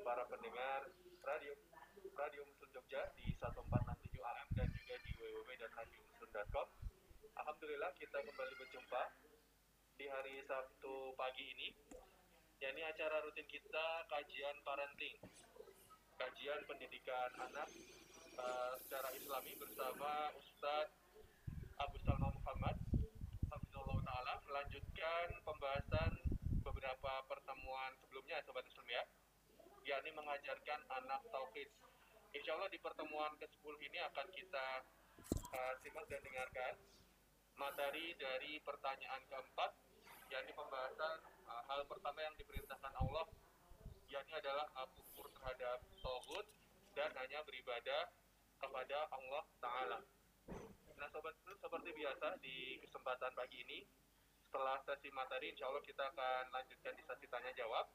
para pendengar radio Radio Muslim Jogja di 1467 AM dan juga di www.radiomuslim.com. Alhamdulillah kita kembali berjumpa di hari Sabtu pagi ini. Ya, ini acara rutin kita kajian parenting, kajian pendidikan anak uh, secara Islami bersama Ustadz Abu Salma Muhammad, Hafizullah Taala melanjutkan pembahasan beberapa pertemuan sebelumnya, sobat Muslim ya, yakni mengajarkan anak tauhid. Insya Allah di pertemuan ke-10 ini akan kita uh, simak dan dengarkan materi dari pertanyaan keempat, yakni pembahasan uh, hal pertama yang diperintahkan Allah, yakni adalah uh, kufur terhadap tauhid dan hanya beribadah kepada Allah Ta'ala. Nah Sobat seperti biasa di kesempatan pagi ini setelah sesi materi insya Allah kita akan lanjutkan di sesi tanya jawab.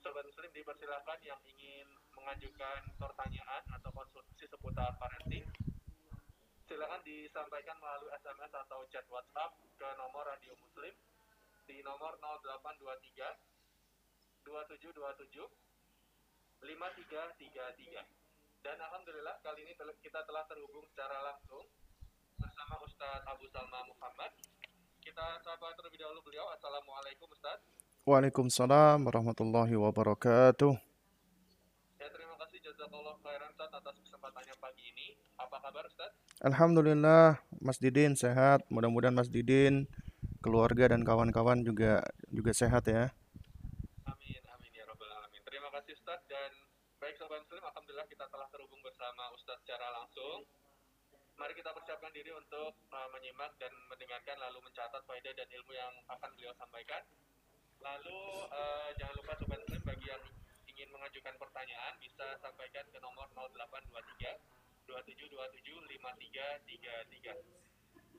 Sobat Muslim dipersilakan yang ingin mengajukan pertanyaan atau konsultasi seputar parenting silakan disampaikan melalui SMS atau chat WhatsApp ke nomor Radio Muslim di nomor 0823 2727 5333. Dan alhamdulillah kali ini kita telah terhubung secara langsung bersama Ustadz Abu Salma Muhammad. Kita sapa terlebih dahulu beliau. Assalamualaikum Ustadz. Waalaikumsalam warahmatullahi wabarakatuh. Ya, terima kasih jazakallah khairan Ustadz atas kesempatannya pagi ini. Apa kabar Ustadz? Alhamdulillah Mas Didin sehat. Mudah-mudahan Mas Didin, keluarga dan kawan-kawan juga juga sehat ya. Amin, amin ya robbal alamin. Terima kasih Ustadz dan baik sobat muslim, alhamdulillah kita telah terhubung bersama Ustadz secara langsung. Mari kita persiapkan diri untuk uh, menyimak dan mendengarkan lalu mencatat faedah dan ilmu yang akan beliau sampaikan. Lalu uh, jangan lupa sobat muslim bagi yang ingin mengajukan pertanyaan bisa sampaikan ke nomor 0823 2727 5333.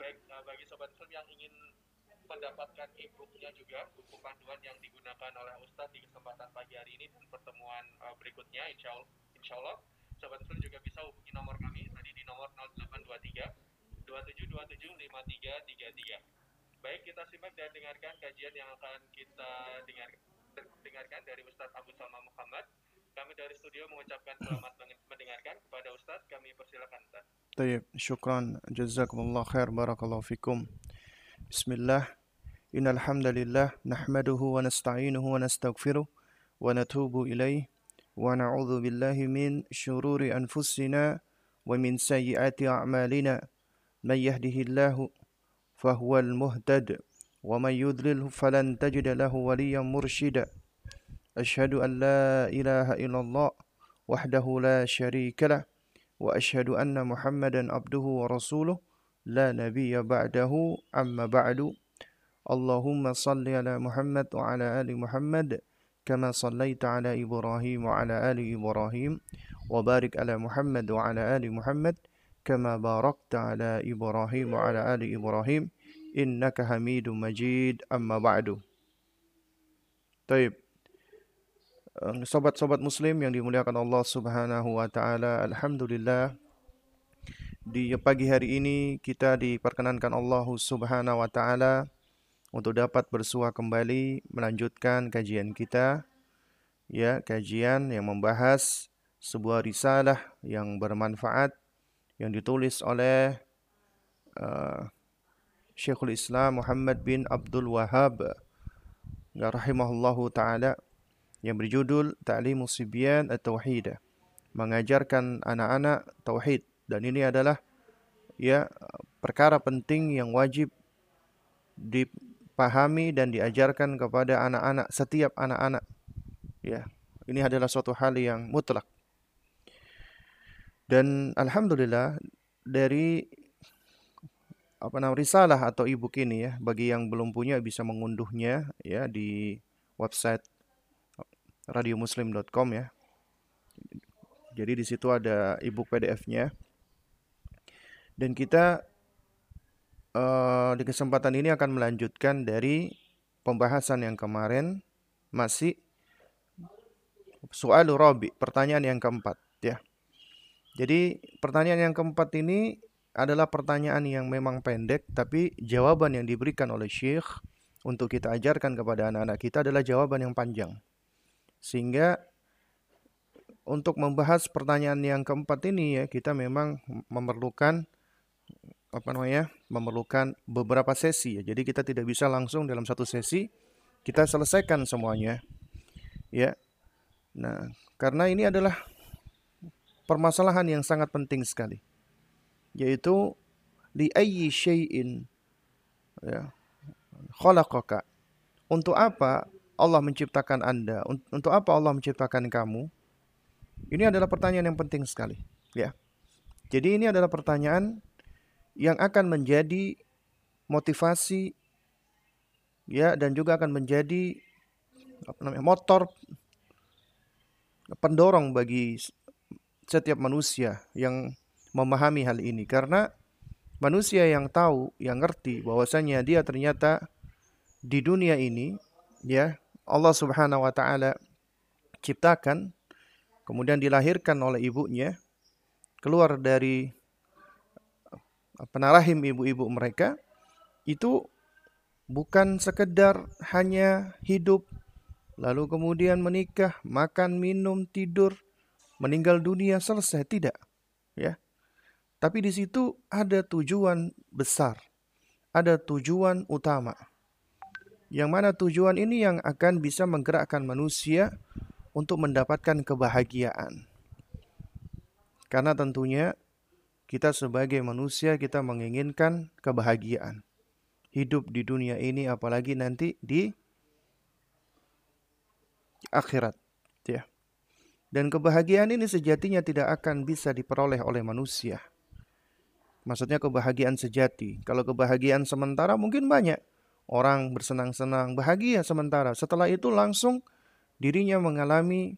Baik uh, bagi sobat muslim yang ingin mendapatkan e-booknya juga buku panduan yang digunakan oleh Ustadz di kesempatan pagi hari ini dan pertemuan uh, berikutnya insya Allah, insya Allah sobat muslim juga bisa hubungi nomor kami tadi di nomor 0823 2727 5333. Baik, kita simak dan dengarkan kajian yang akan kita dengar, dengarkan dari Ustadz Abu Salma Muhammad. Kami dari studio mengucapkan selamat mendengarkan kepada Ustadz. Kami persilakan Ustadz. Tayyib, syukran. Jazakumullah khair. Barakallahu fikum. Bismillah. Innal hamdalillah nahmaduhu wa nasta'inuhu wa nastaghfiruh wa natubu ilaih wa na'udzu billahi min syururi anfusina wa min sayyiati a'malina. Man yahdihillahu فهو المهتد ومن يضلله فلن تجد له وليا مرشدا. أشهد أن لا إله إلا الله وحده لا شريك له وأشهد أن محمدا عبده ورسوله. لا نبي بعده أما بعد. اللهم صل على محمد وعلى آل محمد كما صليت على إبراهيم وعلى آل إبراهيم وبارك على محمد وعلى آل محمد. كما باركت على إبراهيم وعلى آل إبراهيم إنك حميد مجيد. أما بعد. طيب. Sobat-sobat muslim yang dimuliakan Allah subhanahu wa ta'ala Alhamdulillah. Di pagi hari ini kita diperkenankan Allah subhanahu wa ta'ala Untuk dapat bersua kembali melanjutkan kajian kita Ya kajian yang membahas sebuah risalah yang bermanfaat yang ditulis oleh uh, Syekhul Islam Muhammad bin Abdul Wahab rahimahullahu taala yang berjudul Ta'limus Sibyan At-Tauhid mengajarkan anak-anak tauhid. Dan ini adalah ya perkara penting yang wajib dipahami dan diajarkan kepada anak-anak setiap anak-anak. Ya ini adalah suatu hal yang mutlak dan alhamdulillah dari apa namanya risalah atau ebook ini ya bagi yang belum punya bisa mengunduhnya ya di website radiomuslim.com ya. Jadi di situ ada ebook PDF-nya. Dan kita uh, di kesempatan ini akan melanjutkan dari pembahasan yang kemarin masih soal robi, pertanyaan yang keempat ya. Jadi pertanyaan yang keempat ini adalah pertanyaan yang memang pendek tapi jawaban yang diberikan oleh Syekh untuk kita ajarkan kepada anak-anak kita adalah jawaban yang panjang. Sehingga untuk membahas pertanyaan yang keempat ini ya kita memang memerlukan apa namanya memerlukan beberapa sesi ya. Jadi kita tidak bisa langsung dalam satu sesi kita selesaikan semuanya. Ya. Nah, karena ini adalah permasalahan yang sangat penting sekali. Yaitu li ayyi syai'in ya khalaqaka. Untuk apa Allah menciptakan Anda? Untuk apa Allah menciptakan kamu? Ini adalah pertanyaan yang penting sekali, ya. Jadi ini adalah pertanyaan yang akan menjadi motivasi ya dan juga akan menjadi apa namanya motor pendorong bagi setiap manusia yang memahami hal ini. Karena manusia yang tahu yang ngerti bahwasanya dia ternyata di dunia ini ya Allah Subhanahu wa taala ciptakan kemudian dilahirkan oleh ibunya keluar dari penarahim ibu-ibu mereka itu bukan sekedar hanya hidup lalu kemudian menikah, makan, minum, tidur, meninggal dunia selesai tidak, ya. Tapi di situ ada tujuan besar, ada tujuan utama. Yang mana tujuan ini yang akan bisa menggerakkan manusia untuk mendapatkan kebahagiaan. Karena tentunya kita sebagai manusia kita menginginkan kebahagiaan. Hidup di dunia ini apalagi nanti di akhirat, ya. Dan kebahagiaan ini sejatinya tidak akan bisa diperoleh oleh manusia. Maksudnya kebahagiaan sejati. Kalau kebahagiaan sementara mungkin banyak. Orang bersenang-senang, bahagia sementara. Setelah itu langsung dirinya mengalami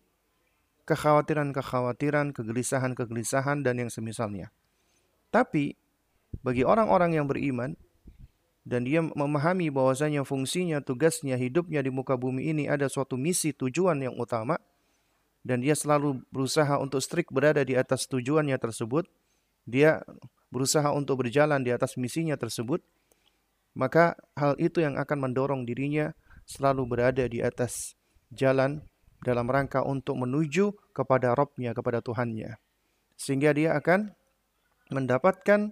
kekhawatiran-kekhawatiran, kegelisahan-kegelisahan, dan yang semisalnya. Tapi bagi orang-orang yang beriman dan dia memahami bahwasanya fungsinya, tugasnya, hidupnya di muka bumi ini ada suatu misi tujuan yang utama dan dia selalu berusaha untuk strict berada di atas tujuannya tersebut, dia berusaha untuk berjalan di atas misinya tersebut, maka hal itu yang akan mendorong dirinya selalu berada di atas jalan dalam rangka untuk menuju kepada Robnya, kepada Tuhannya. Sehingga dia akan mendapatkan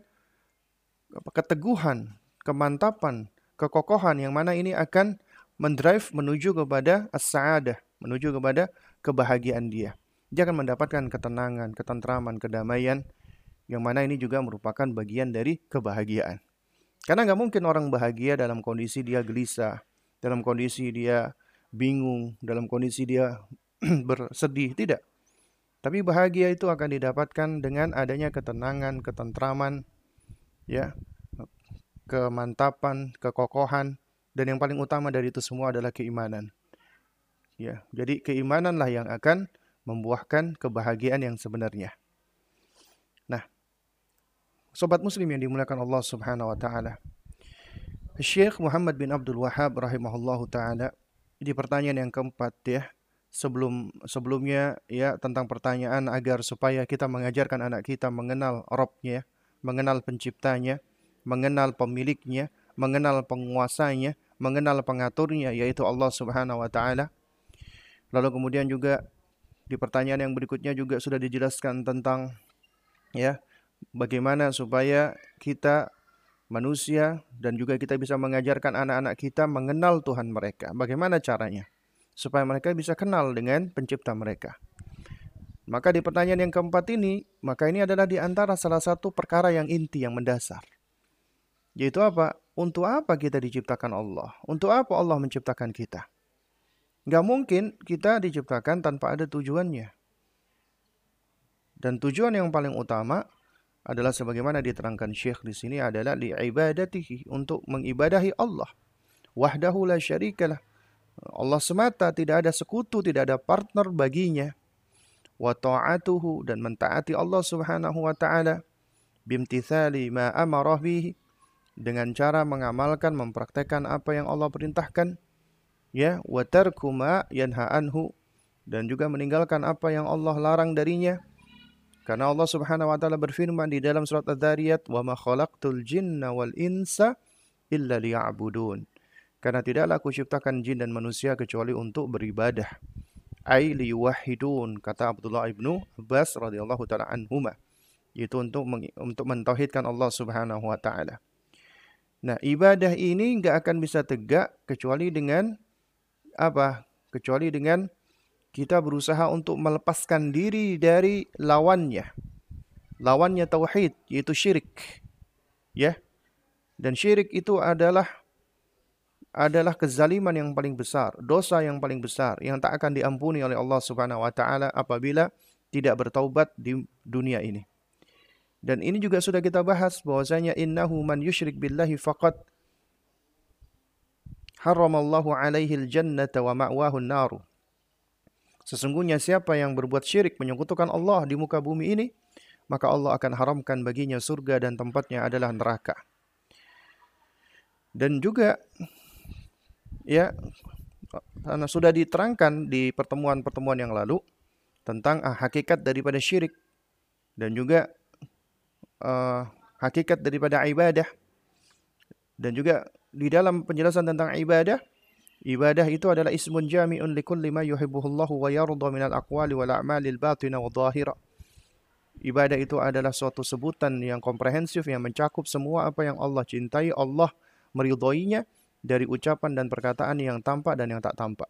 keteguhan, kemantapan, kekokohan yang mana ini akan mendrive menuju kepada as-sa'adah, menuju kepada kebahagiaan dia. Dia akan mendapatkan ketenangan, ketentraman, kedamaian yang mana ini juga merupakan bagian dari kebahagiaan. Karena nggak mungkin orang bahagia dalam kondisi dia gelisah, dalam kondisi dia bingung, dalam kondisi dia bersedih, tidak. Tapi bahagia itu akan didapatkan dengan adanya ketenangan, ketentraman, ya, kemantapan, kekokohan, dan yang paling utama dari itu semua adalah keimanan. Ya, jadi keimananlah yang akan membuahkan kebahagiaan yang sebenarnya. Nah, sobat muslim yang dimuliakan Allah Subhanahu wa taala. Syekh Muhammad bin Abdul Wahab rahimahullahu taala di pertanyaan yang keempat ya, sebelum sebelumnya ya tentang pertanyaan agar supaya kita mengajarkan anak kita mengenal Robnya, mengenal penciptanya, mengenal pemiliknya, mengenal penguasanya, mengenal pengaturnya yaitu Allah Subhanahu wa taala. Lalu kemudian juga di pertanyaan yang berikutnya juga sudah dijelaskan tentang ya bagaimana supaya kita manusia dan juga kita bisa mengajarkan anak-anak kita mengenal Tuhan mereka. Bagaimana caranya? supaya mereka bisa kenal dengan pencipta mereka. Maka di pertanyaan yang keempat ini, maka ini adalah di antara salah satu perkara yang inti yang mendasar. Yaitu apa? Untuk apa kita diciptakan Allah? Untuk apa Allah menciptakan kita? Gak mungkin kita diciptakan tanpa ada tujuannya. Dan tujuan yang paling utama adalah sebagaimana diterangkan Syekh di sini adalah li'ibadatihi untuk mengibadahi Allah. Wahdahu la syarikalah Allah semata tidak ada sekutu, tidak ada partner baginya. Wa ta'atuhu dan mentaati Allah Subhanahu wa taala bimtithali ma amarah bihi dengan cara mengamalkan mempraktekkan apa yang Allah perintahkan ya wa tarku ma yanha anhu dan juga meninggalkan apa yang Allah larang darinya karena Allah Subhanahu wa taala berfirman di dalam surat Adz-Dzariyat wa ma khalaqtul jinna wal insa illa liya'budun karena tidaklah aku ciptakan jin dan manusia kecuali untuk beribadah. ay liyuwahhidun kata Abdullah ibnu Abbas radhiyallahu taala anhuma yaitu untuk untuk mentauhidkan Allah Subhanahu wa taala. Nah, ibadah ini nggak akan bisa tegak kecuali dengan apa? Kecuali dengan kita berusaha untuk melepaskan diri dari lawannya. Lawannya tauhid yaitu syirik. Ya. Dan syirik itu adalah adalah kezaliman yang paling besar, dosa yang paling besar yang tak akan diampuni oleh Allah Subhanahu wa taala apabila tidak bertaubat di dunia ini. Dan ini juga sudah kita bahas bahwasanya innahu man yusyrik billahi faqad haramallahu alaihi aljannata wa ma'wahu an-nar. Sesungguhnya siapa yang berbuat syirik menyekutukan Allah di muka bumi ini, maka Allah akan haramkan baginya surga dan tempatnya adalah neraka. Dan juga ya karena sudah diterangkan di pertemuan-pertemuan yang lalu tentang ah, hakikat daripada syirik dan juga uh, hakikat daripada ibadah dan juga di dalam penjelasan tentang ibadah ibadah itu adalah ismun jami'un likulli ma yuhibbuhullahu wa yarda minal aqwali wal a'malil batina wa dhahira ibadah itu adalah suatu sebutan yang komprehensif yang mencakup semua apa yang Allah cintai Allah meridhoinya dari ucapan dan perkataan yang tampak dan yang tak tampak.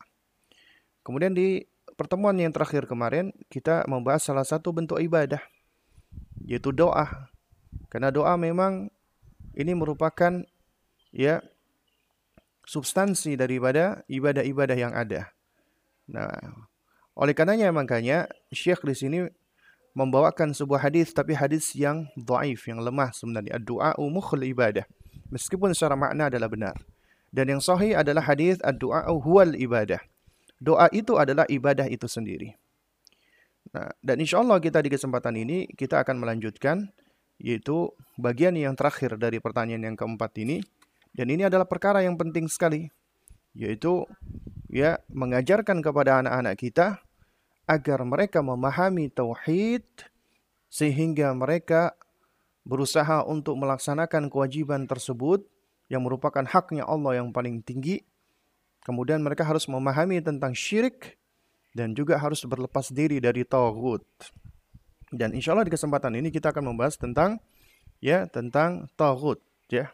Kemudian di pertemuan yang terakhir kemarin kita membahas salah satu bentuk ibadah yaitu doa. Karena doa memang ini merupakan ya substansi daripada ibadah-ibadah yang ada. Nah, oleh karenanya makanya Syekh di sini membawakan sebuah hadis tapi hadis yang dhaif, yang lemah sebenarnya. Doa mukhul ibadah. Meskipun secara makna adalah benar. Dan yang sahih adalah hadis ad-du'a huwal ibadah. Doa itu adalah ibadah itu sendiri. Nah, dan insya Allah kita di kesempatan ini kita akan melanjutkan yaitu bagian yang terakhir dari pertanyaan yang keempat ini. Dan ini adalah perkara yang penting sekali yaitu ya mengajarkan kepada anak-anak kita agar mereka memahami tauhid sehingga mereka berusaha untuk melaksanakan kewajiban tersebut yang merupakan haknya Allah yang paling tinggi. Kemudian mereka harus memahami tentang syirik dan juga harus berlepas diri dari tauhid. Dan insya Allah di kesempatan ini kita akan membahas tentang ya tentang tauhid ya.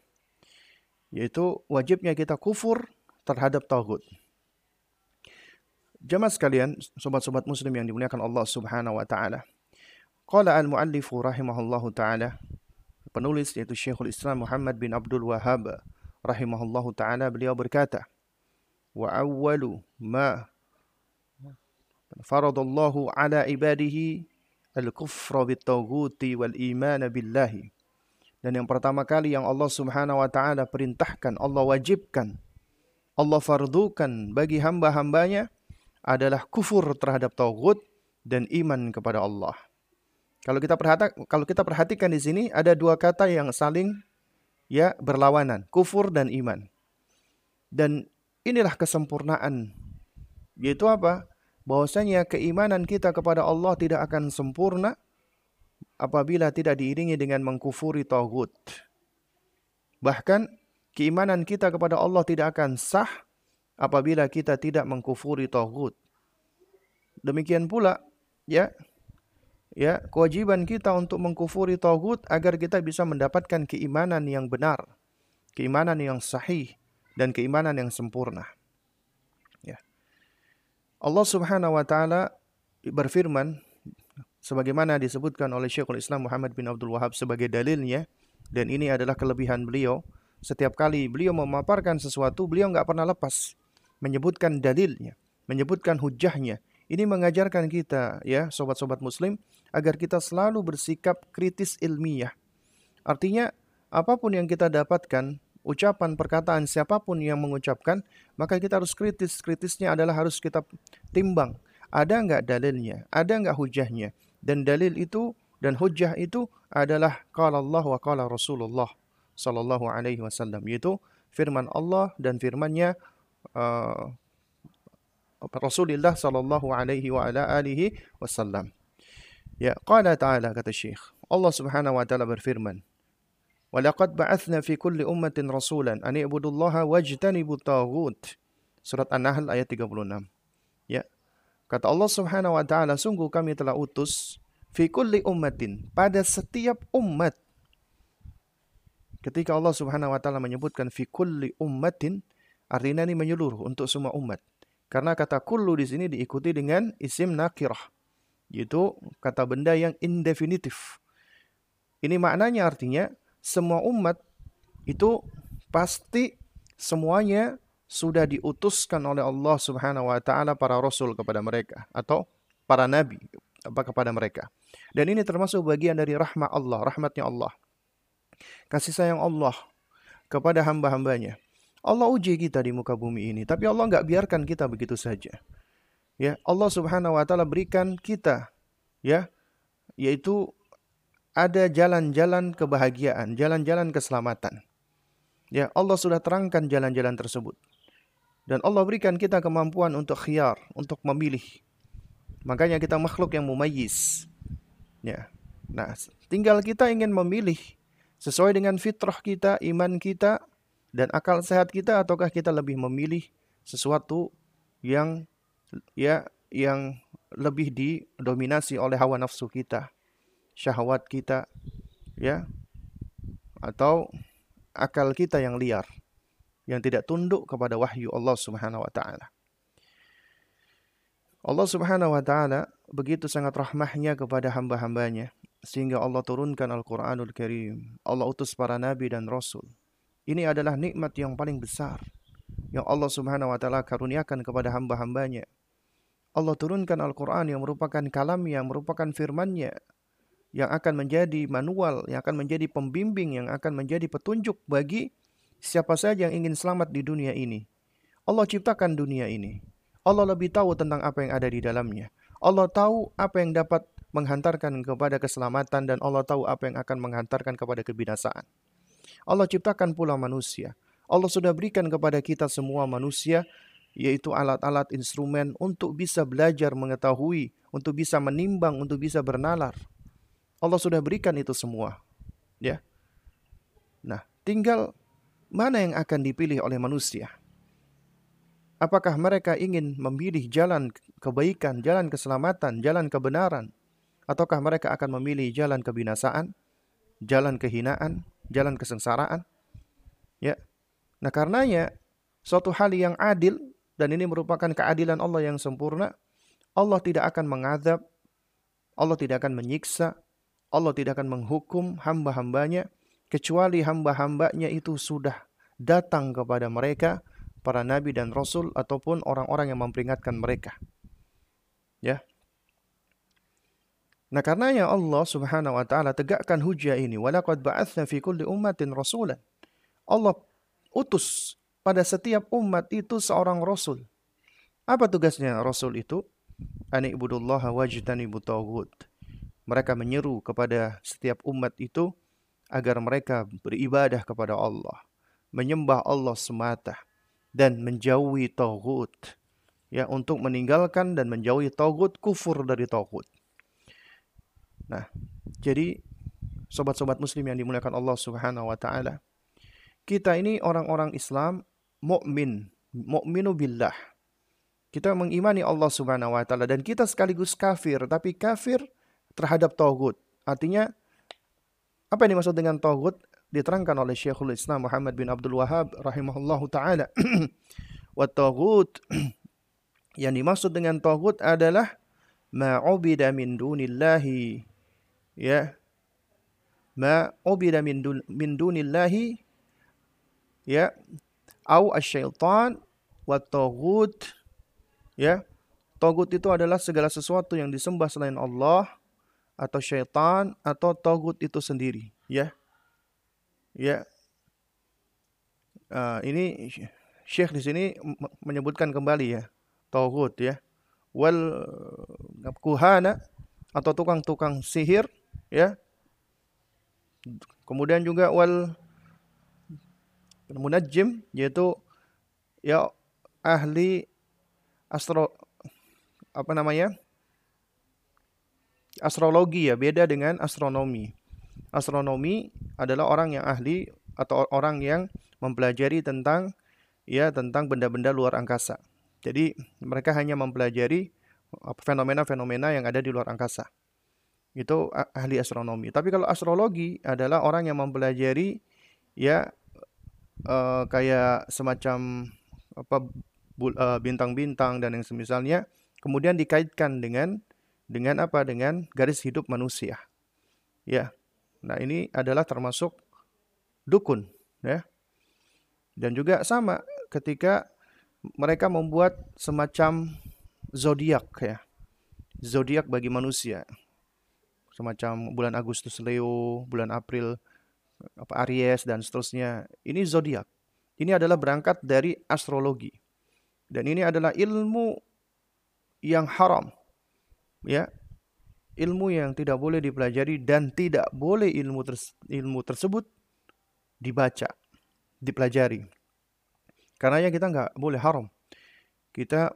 Yaitu wajibnya kita kufur terhadap tauhid. Jemaah sekalian, sobat-sobat muslim yang dimuliakan Allah Subhanahu wa taala. Qala al-muallifu rahimahullahu taala penulis yaitu Syekhul Islam Muhammad bin Abdul Wahhab rahimahullahu taala beliau berkata wa awwalu ma faradallahu ala ibadihi al-kufra bit-taghuti wal iman billahi dan yang pertama kali yang Allah Subhanahu wa taala perintahkan Allah wajibkan Allah fardukan bagi hamba-hambanya adalah kufur terhadap tauhid dan iman kepada Allah kalau kita perhatikan, kalau kita perhatikan di sini ada dua kata yang saling ya berlawanan, kufur dan iman. Dan inilah kesempurnaan. Yaitu apa? Bahwasanya keimanan kita kepada Allah tidak akan sempurna apabila tidak diiringi dengan mengkufuri tauhid. Bahkan keimanan kita kepada Allah tidak akan sah apabila kita tidak mengkufuri tauhid. Demikian pula ya ya kewajiban kita untuk mengkufuri tauhid agar kita bisa mendapatkan keimanan yang benar, keimanan yang sahih dan keimanan yang sempurna. Ya. Allah Subhanahu wa taala berfirman sebagaimana disebutkan oleh Syekhul Islam Muhammad bin Abdul Wahab sebagai dalilnya dan ini adalah kelebihan beliau. Setiap kali beliau memaparkan sesuatu, beliau nggak pernah lepas menyebutkan dalilnya, menyebutkan hujahnya. Ini mengajarkan kita ya sobat-sobat muslim agar kita selalu bersikap kritis ilmiah. Artinya, apa pun yang kita dapatkan, ucapan perkataan siapa pun yang mengucapkan, maka kita harus kritis. Kritisnya adalah harus kita timbang. Ada enggak dalilnya? Ada enggak hujahnya? Dan dalil itu dan hujah itu adalah qala Allah wa qala Rasulullah sallallahu alaihi wasallam yaitu firman Allah dan firmannya uh, Rasulullah sallallahu alaihi wa ala alihi wasallam. Ya, qala ta'ala kata Syekh. Allah Subhanahu wa taala berfirman, "Wa laqad ba'athna fi kulli ummatin rasulan an i'budullaha wajtanibu taghut." Surat An-Nahl ayat 36. Kata Allah Subhanahu wa taala, sungguh kami telah utus fi kulli ummatin pada setiap umat. Ketika Allah Subhanahu wa taala menyebutkan fi kulli ummatin, artinya ini menyeluruh untuk semua umat. Karena kata kullu di sini diikuti dengan isim nakirah, yaitu kata benda yang indefinitif. Ini maknanya artinya semua umat itu pasti semuanya sudah diutuskan oleh Allah Subhanahu wa taala para rasul kepada mereka atau para nabi apa kepada mereka. Dan ini termasuk bagian dari rahmat Allah, rahmatnya Allah. Kasih sayang Allah kepada hamba-hambanya. Allah uji kita di muka bumi ini, tapi Allah nggak biarkan kita begitu saja. Ya, Allah Subhanahu wa taala berikan kita ya yaitu ada jalan-jalan kebahagiaan, jalan-jalan keselamatan. Ya, Allah sudah terangkan jalan-jalan tersebut. Dan Allah berikan kita kemampuan untuk khiyar, untuk memilih. Makanya kita makhluk yang mumayyiz. Ya. Nah, tinggal kita ingin memilih sesuai dengan fitrah kita, iman kita, dan akal sehat kita ataukah kita lebih memilih sesuatu yang ya yang lebih didominasi oleh hawa nafsu kita, syahwat kita, ya, atau akal kita yang liar yang tidak tunduk kepada wahyu Allah Subhanahu wa taala. Allah Subhanahu wa taala begitu sangat rahmahnya kepada hamba-hambanya sehingga Allah turunkan Al-Qur'anul Karim. Allah utus para nabi dan rasul. Ini adalah nikmat yang paling besar yang Allah Subhanahu wa taala karuniakan kepada hamba-hambanya. Allah turunkan Al-Qur'an yang merupakan kalam yang merupakan firman-Nya yang akan menjadi manual, yang akan menjadi pembimbing, yang akan menjadi petunjuk bagi siapa saja yang ingin selamat di dunia ini. Allah ciptakan dunia ini. Allah lebih tahu tentang apa yang ada di dalamnya. Allah tahu apa yang dapat menghantarkan kepada keselamatan dan Allah tahu apa yang akan menghantarkan kepada kebinasaan. Allah ciptakan pula manusia. Allah sudah berikan kepada kita semua manusia yaitu alat-alat instrumen untuk bisa belajar mengetahui, untuk bisa menimbang, untuk bisa bernalar. Allah sudah berikan itu semua. Ya. Nah, tinggal mana yang akan dipilih oleh manusia? Apakah mereka ingin memilih jalan kebaikan, jalan keselamatan, jalan kebenaran? Ataukah mereka akan memilih jalan kebinasaan, jalan kehinaan, jalan kesengsaraan? Ya. Nah, karenanya suatu hal yang adil dan ini merupakan keadilan Allah yang sempurna, Allah tidak akan mengazab, Allah tidak akan menyiksa, Allah tidak akan menghukum hamba-hambanya kecuali hamba-hambanya itu sudah datang kepada mereka para nabi dan rasul ataupun orang-orang yang memperingatkan mereka. Ya. Nah, karenanya Allah Subhanahu wa taala tegakkan hujah ini, walaqad ba'atsna fi kulli ummatin rasulan. Allah utus pada setiap umat itu seorang rasul. Apa tugasnya rasul itu? Ani ibudullah taghut. Mereka menyeru kepada setiap umat itu agar mereka beribadah kepada Allah, menyembah Allah semata dan menjauhi tauhid. Ya, untuk meninggalkan dan menjauhi tauhid kufur dari tauhid. Nah, jadi sobat-sobat muslim yang dimuliakan Allah Subhanahu wa taala, kita ini orang-orang Islam mukmin, mukminu billah. Kita mengimani Allah Subhanahu wa taala dan kita sekaligus kafir, tapi kafir terhadap tauhid. Artinya apa yang dimaksud dengan tauhid? Diterangkan oleh Syekhul Islam Muhammad bin Abdul Wahab rahimahullahu taala. Wa yang dimaksud dengan tauhid adalah ma'ubida min dunillahi. Ya. Ma ubida min, dun, min dunillahi. Ya. Au asyaitan. Wa ya. Taghut itu adalah segala sesuatu yang disembah selain Allah atau syaitan atau togut itu sendiri ya. Ya. Uh, ini Syekh di sini menyebutkan kembali ya togut ya. Wal kuhana atau tukang-tukang sihir ya. Kemudian juga wal munajjim yaitu ya ahli astro apa namanya astrologi ya, beda dengan astronomi. Astronomi adalah orang yang ahli atau orang yang mempelajari tentang ya tentang benda-benda luar angkasa. Jadi mereka hanya mempelajari fenomena-fenomena yang ada di luar angkasa. Itu ahli astronomi. Tapi kalau astrologi adalah orang yang mempelajari ya uh, kayak semacam apa uh, bintang-bintang dan yang semisalnya kemudian dikaitkan dengan dengan apa dengan garis hidup manusia. Ya. Nah, ini adalah termasuk dukun, ya. Dan juga sama ketika mereka membuat semacam zodiak ya. Zodiak bagi manusia. Semacam bulan Agustus Leo, bulan April apa Aries dan seterusnya. Ini zodiak. Ini adalah berangkat dari astrologi. Dan ini adalah ilmu yang haram. Ya. Ilmu yang tidak boleh dipelajari dan tidak boleh ilmu ilmu tersebut dibaca, dipelajari. Karena yang kita nggak boleh haram. Kita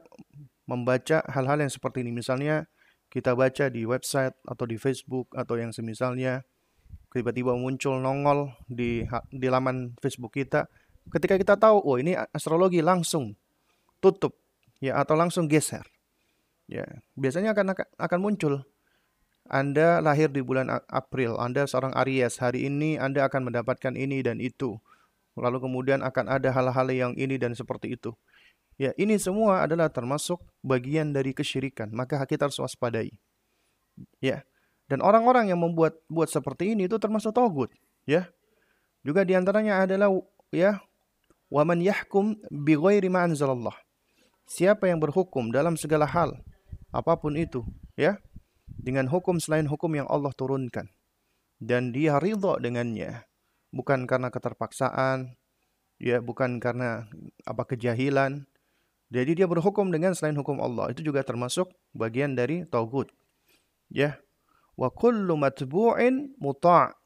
membaca hal-hal yang seperti ini. Misalnya kita baca di website atau di Facebook atau yang semisalnya tiba-tiba muncul nongol di di laman Facebook kita. Ketika kita tahu, oh ini astrologi langsung tutup ya atau langsung geser. Ya, biasanya akan akan muncul anda lahir di bulan April, Anda seorang Aries, hari ini Anda akan mendapatkan ini dan itu. Lalu kemudian akan ada hal-hal yang ini dan seperti itu. Ya, ini semua adalah termasuk bagian dari kesyirikan. Maka kita harus waspadai. Ya. Dan orang-orang yang membuat buat seperti ini itu termasuk togut, ya. Juga di antaranya adalah ya waman yahkum bi ghairi ma anzalallah. Siapa yang berhukum dalam segala hal apa pun itu, ya dengan hukum selain hukum yang Allah turunkan. Dan dia ridho dengannya bukan karena keterpaksaan ya bukan karena apa kejahilan. Jadi dia berhukum dengan selain hukum Allah. Itu juga termasuk bagian dari tauhid ya. Wa kullu matbu'in muta'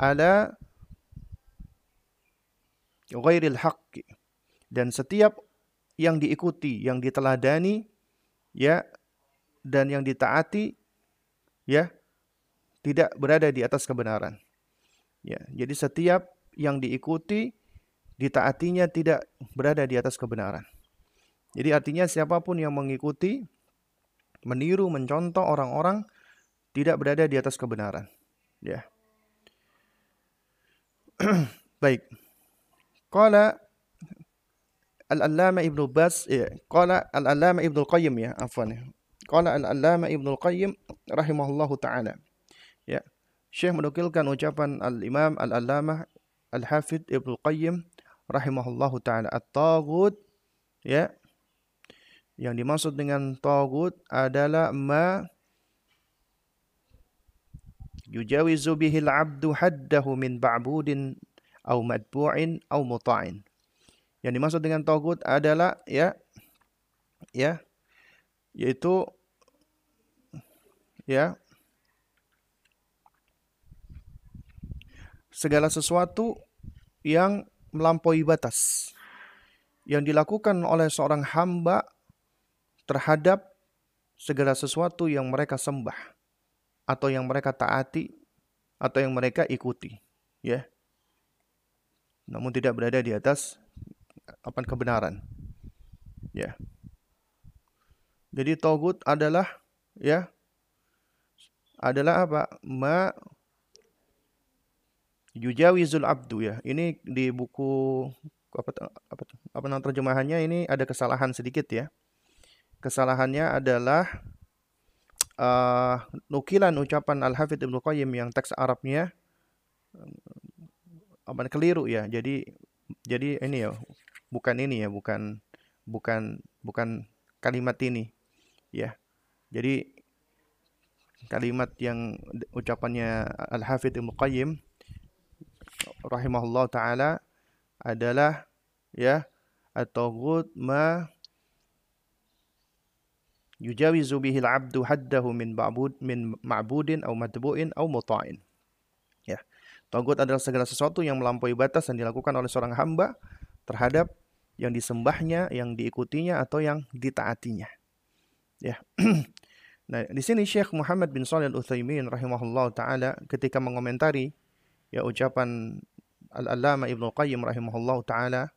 ala ghairil haqqi. Dan setiap yang diikuti yang diteladani ya dan yang ditaati ya tidak berada di atas kebenaran. Ya, jadi setiap yang diikuti ditaatinya tidak berada di atas kebenaran. Jadi artinya siapa pun yang mengikuti meniru mencontoh orang-orang tidak berada di atas kebenaran. Ya. Baik. Qala Al-Allama Ibnu Bas ya, qala Al-Allama Ibnu Qayyim ya, afwan. Qala Al-Allama Ibnu Qayyim rahimahullahu taala. Ya. Syekh menukilkan ucapan Al-Imam Al-Allamah Al-Hafidh Ibnu Qayyim rahimahullahu taala at-taghut ya. Yang dimaksud dengan taghut adalah ma yujawizu bihi al-'abdu haddahu min ba'budin aw madbu'in aw muta'in. Yang dimaksud dengan taghut adalah ya ya yaitu ya. Segala sesuatu yang melampaui batas yang dilakukan oleh seorang hamba terhadap segala sesuatu yang mereka sembah atau yang mereka taati atau yang mereka ikuti ya. Namun tidak berada di atas apa kebenaran ya. Jadi togut adalah ya adalah apa? Ma yujawizul abdu ya. Ini di buku apa apa apa nama terjemahannya ini ada kesalahan sedikit ya. Kesalahannya adalah uh, nukilan ucapan Al-Hafidz Ibnu Qayyim yang teks Arabnya apa keliru ya. Jadi jadi ini ya bukan ini ya, bukan bukan bukan kalimat ini ya. Jadi kalimat yang ucapannya Al-Hafidh Ibnu Qayyim rahimahullah taala adalah ya at-taghut ma yujawizu bihi al-'abdu haddahu min ma'bud min ma'budin aw matbu'in aw muta'in. Ya. Tagut adalah segala sesuatu yang melampaui batas yang dilakukan oleh seorang hamba terhadap yang disembahnya, yang diikutinya atau yang ditaatinya. Ya. Nah, di sini Syekh Muhammad bin Shalih Al-Utsaimin rahimahullah taala ketika mengomentari ya ucapan Al-Allamah Ibnu Qayyim rahimahullah taala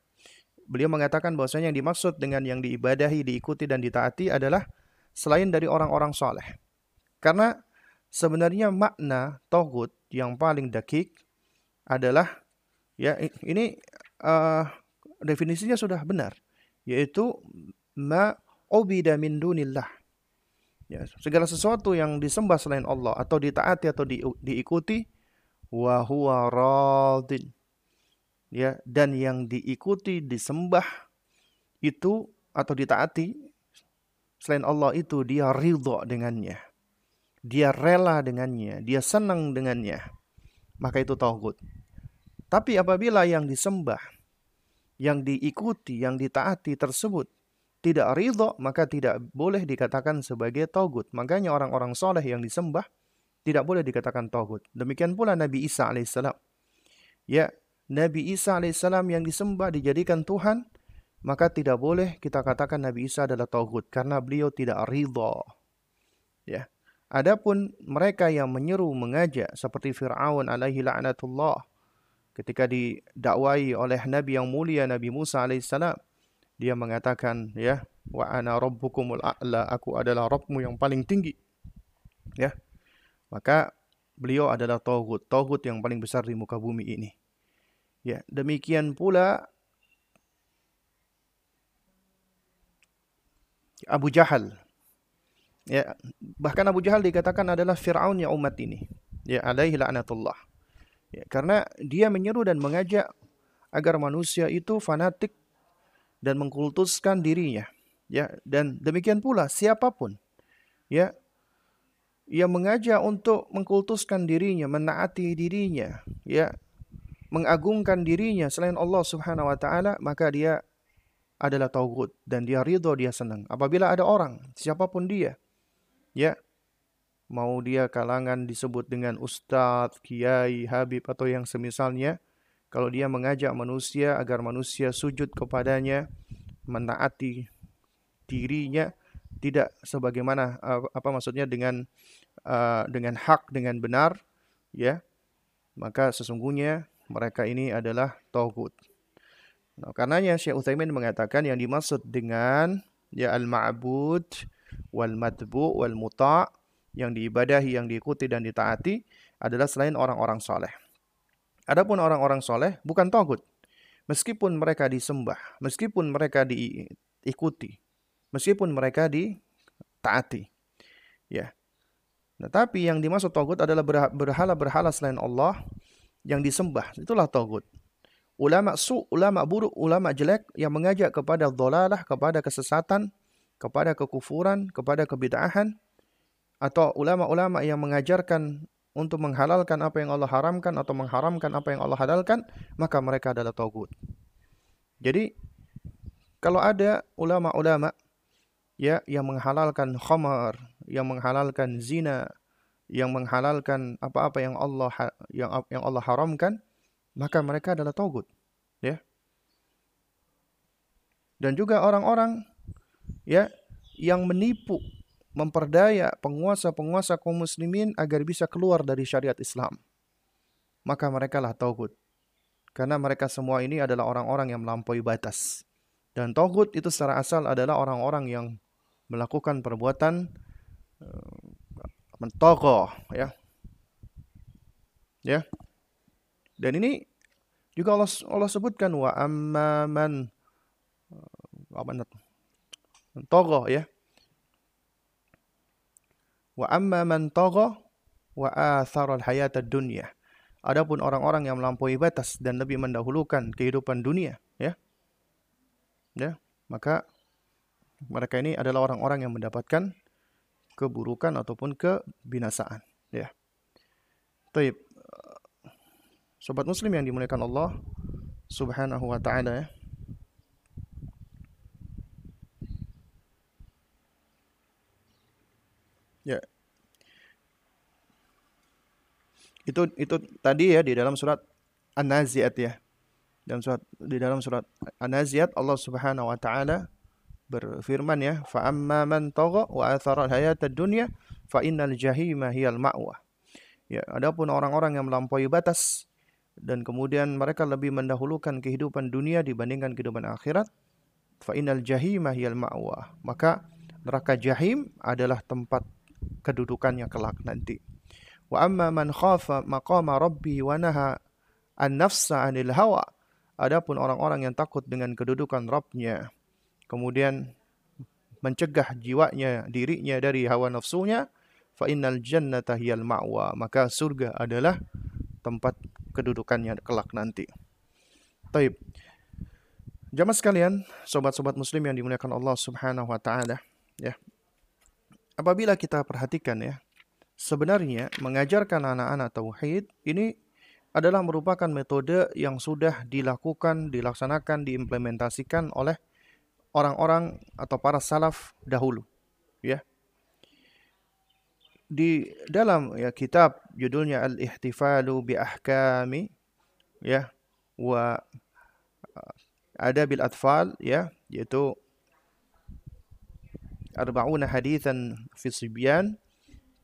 beliau mengatakan bahwasanya yang dimaksud dengan yang diibadahi, diikuti dan ditaati adalah selain dari orang-orang soleh. Karena sebenarnya makna togut yang paling dakik adalah ya ini uh, definisinya sudah benar yaitu ma ubida min dunillah. Ya, segala sesuatu yang disembah selain Allah atau ditaati atau di, diikuti wa huwa radin. Ya, dan yang diikuti disembah itu atau ditaati selain Allah itu dia ridho dengannya. Dia rela dengannya, dia senang dengannya. Maka itu tauhid. Tapi apabila yang disembah, yang diikuti, yang ditaati tersebut tidak ridho, maka tidak boleh dikatakan sebagai tauhid. Makanya orang-orang soleh yang disembah tidak boleh dikatakan tauhid. Demikian pula Nabi Isa alaihissalam. Ya, Nabi Isa alaihissalam yang disembah dijadikan Tuhan, maka tidak boleh kita katakan Nabi Isa adalah tauhid karena beliau tidak ridho. Ya. Adapun mereka yang menyeru mengajak seperti Fir'aun alaihi la'natullah ketika didakwai oleh Nabi yang mulia Nabi Musa alaihissalam dia mengatakan ya wa ana rabbukumul a'la aku adalah Rabbmu yang paling tinggi. Ya. Maka beliau adalah tauhid tauhid yang paling besar di muka bumi ini. Ya demikian pula Abu Jahal. Ya bahkan Abu Jahal dikatakan adalah Fir'aun yang umat ini. Ya alaihi la'natullah. Ya karena dia menyeru dan mengajak agar manusia itu fanatik dan mengkultuskan dirinya ya. Dan demikian pula siapa pun ya yang mengajak untuk mengkultuskan dirinya menaati dirinya ya mengagungkan dirinya selain Allah Subhanahu wa taala maka dia adalah tauhid dan dia ridho dia senang. Apabila ada orang siapa pun dia ya mau dia kalangan disebut dengan ustadz, kiai, habib atau yang semisalnya kalau dia mengajak manusia agar manusia sujud kepadanya, menaati dirinya, tidak sebagaimana apa maksudnya dengan uh, dengan hak dengan benar, ya, maka sesungguhnya mereka ini adalah tauhid. Nah, karenanya Syekh Utsaimin mengatakan yang dimaksud dengan ya al-ma'bud wal matbu wal muta' yang diibadahi, yang diikuti dan ditaati adalah selain orang-orang soleh. Adapun orang-orang soleh bukan togut. Meskipun mereka disembah, meskipun mereka diikuti, meskipun mereka ditaati. Ya. Nah, tapi yang dimaksud togut adalah berhala-berhala selain Allah yang disembah. Itulah togut. Ulama su, ulama buruk, ulama jelek yang mengajak kepada dholalah, kepada kesesatan, kepada kekufuran, kepada kebid'ahan, atau ulama-ulama yang mengajarkan untuk menghalalkan apa yang Allah haramkan atau mengharamkan apa yang Allah halalkan, maka mereka adalah tauhid. Jadi kalau ada ulama-ulama ya yang menghalalkan khamar, yang menghalalkan zina, yang menghalalkan apa-apa yang Allah yang yang Allah haramkan, maka mereka adalah tauhid, ya. Dan juga orang-orang ya yang menipu memperdaya penguasa-penguasa kaum muslimin agar bisa keluar dari syariat Islam. Maka mereka lah tauhid. Karena mereka semua ini adalah orang-orang yang melampaui batas. Dan tauhid itu secara asal adalah orang-orang yang melakukan perbuatan uh, mentogoh ya. Ya. Dan ini juga Allah Allah sebutkan wa amman uh, apa togoh ya Wa amma man tagha wa athara al-hayata dunya. Adapun orang-orang yang melampaui batas dan lebih mendahulukan kehidupan dunia, ya. Ya, maka mereka ini adalah orang-orang yang mendapatkan keburukan ataupun kebinasaan, ya. Taib. Sobat muslim yang dimuliakan Allah Subhanahu wa taala ya. Ya. Itu itu tadi ya di dalam surat An-Naziat ya. Dalam surat di dalam surat An-Naziat Allah Subhanahu wa taala berfirman ya, "Fa amma man tagha wa athara al-hayata ad-dunya fa innal jahima hiyal ma'wa." Ya, adapun orang-orang yang melampaui batas dan kemudian mereka lebih mendahulukan kehidupan dunia dibandingkan kehidupan akhirat, fa innal jahima hiyal ma'wa. Maka neraka jahim adalah tempat kedudukannya kelak nanti. Wa amma man khafa maqama rabbi wa naha an-nafsa 'anil hawa. Adapun orang-orang yang takut dengan kedudukan Rabbnya, kemudian mencegah jiwanya, dirinya dari hawa nafsunya, fa innal jannata hiyal ma'wa. Maka surga adalah tempat kedudukannya kelak nanti. Taib. Jamaah sekalian, sobat-sobat muslim yang dimuliakan Allah Subhanahu wa taala, ya. Apabila kita perhatikan ya, sebenarnya mengajarkan anak-anak tauhid ini adalah merupakan metode yang sudah dilakukan, dilaksanakan, diimplementasikan oleh orang-orang atau para salaf dahulu, ya. Di dalam ya kitab judulnya Al-Ihtifalu bi Ahkami ya wa Adabil Atfal ya yaitu Arba'una Hadithan fi Sibyan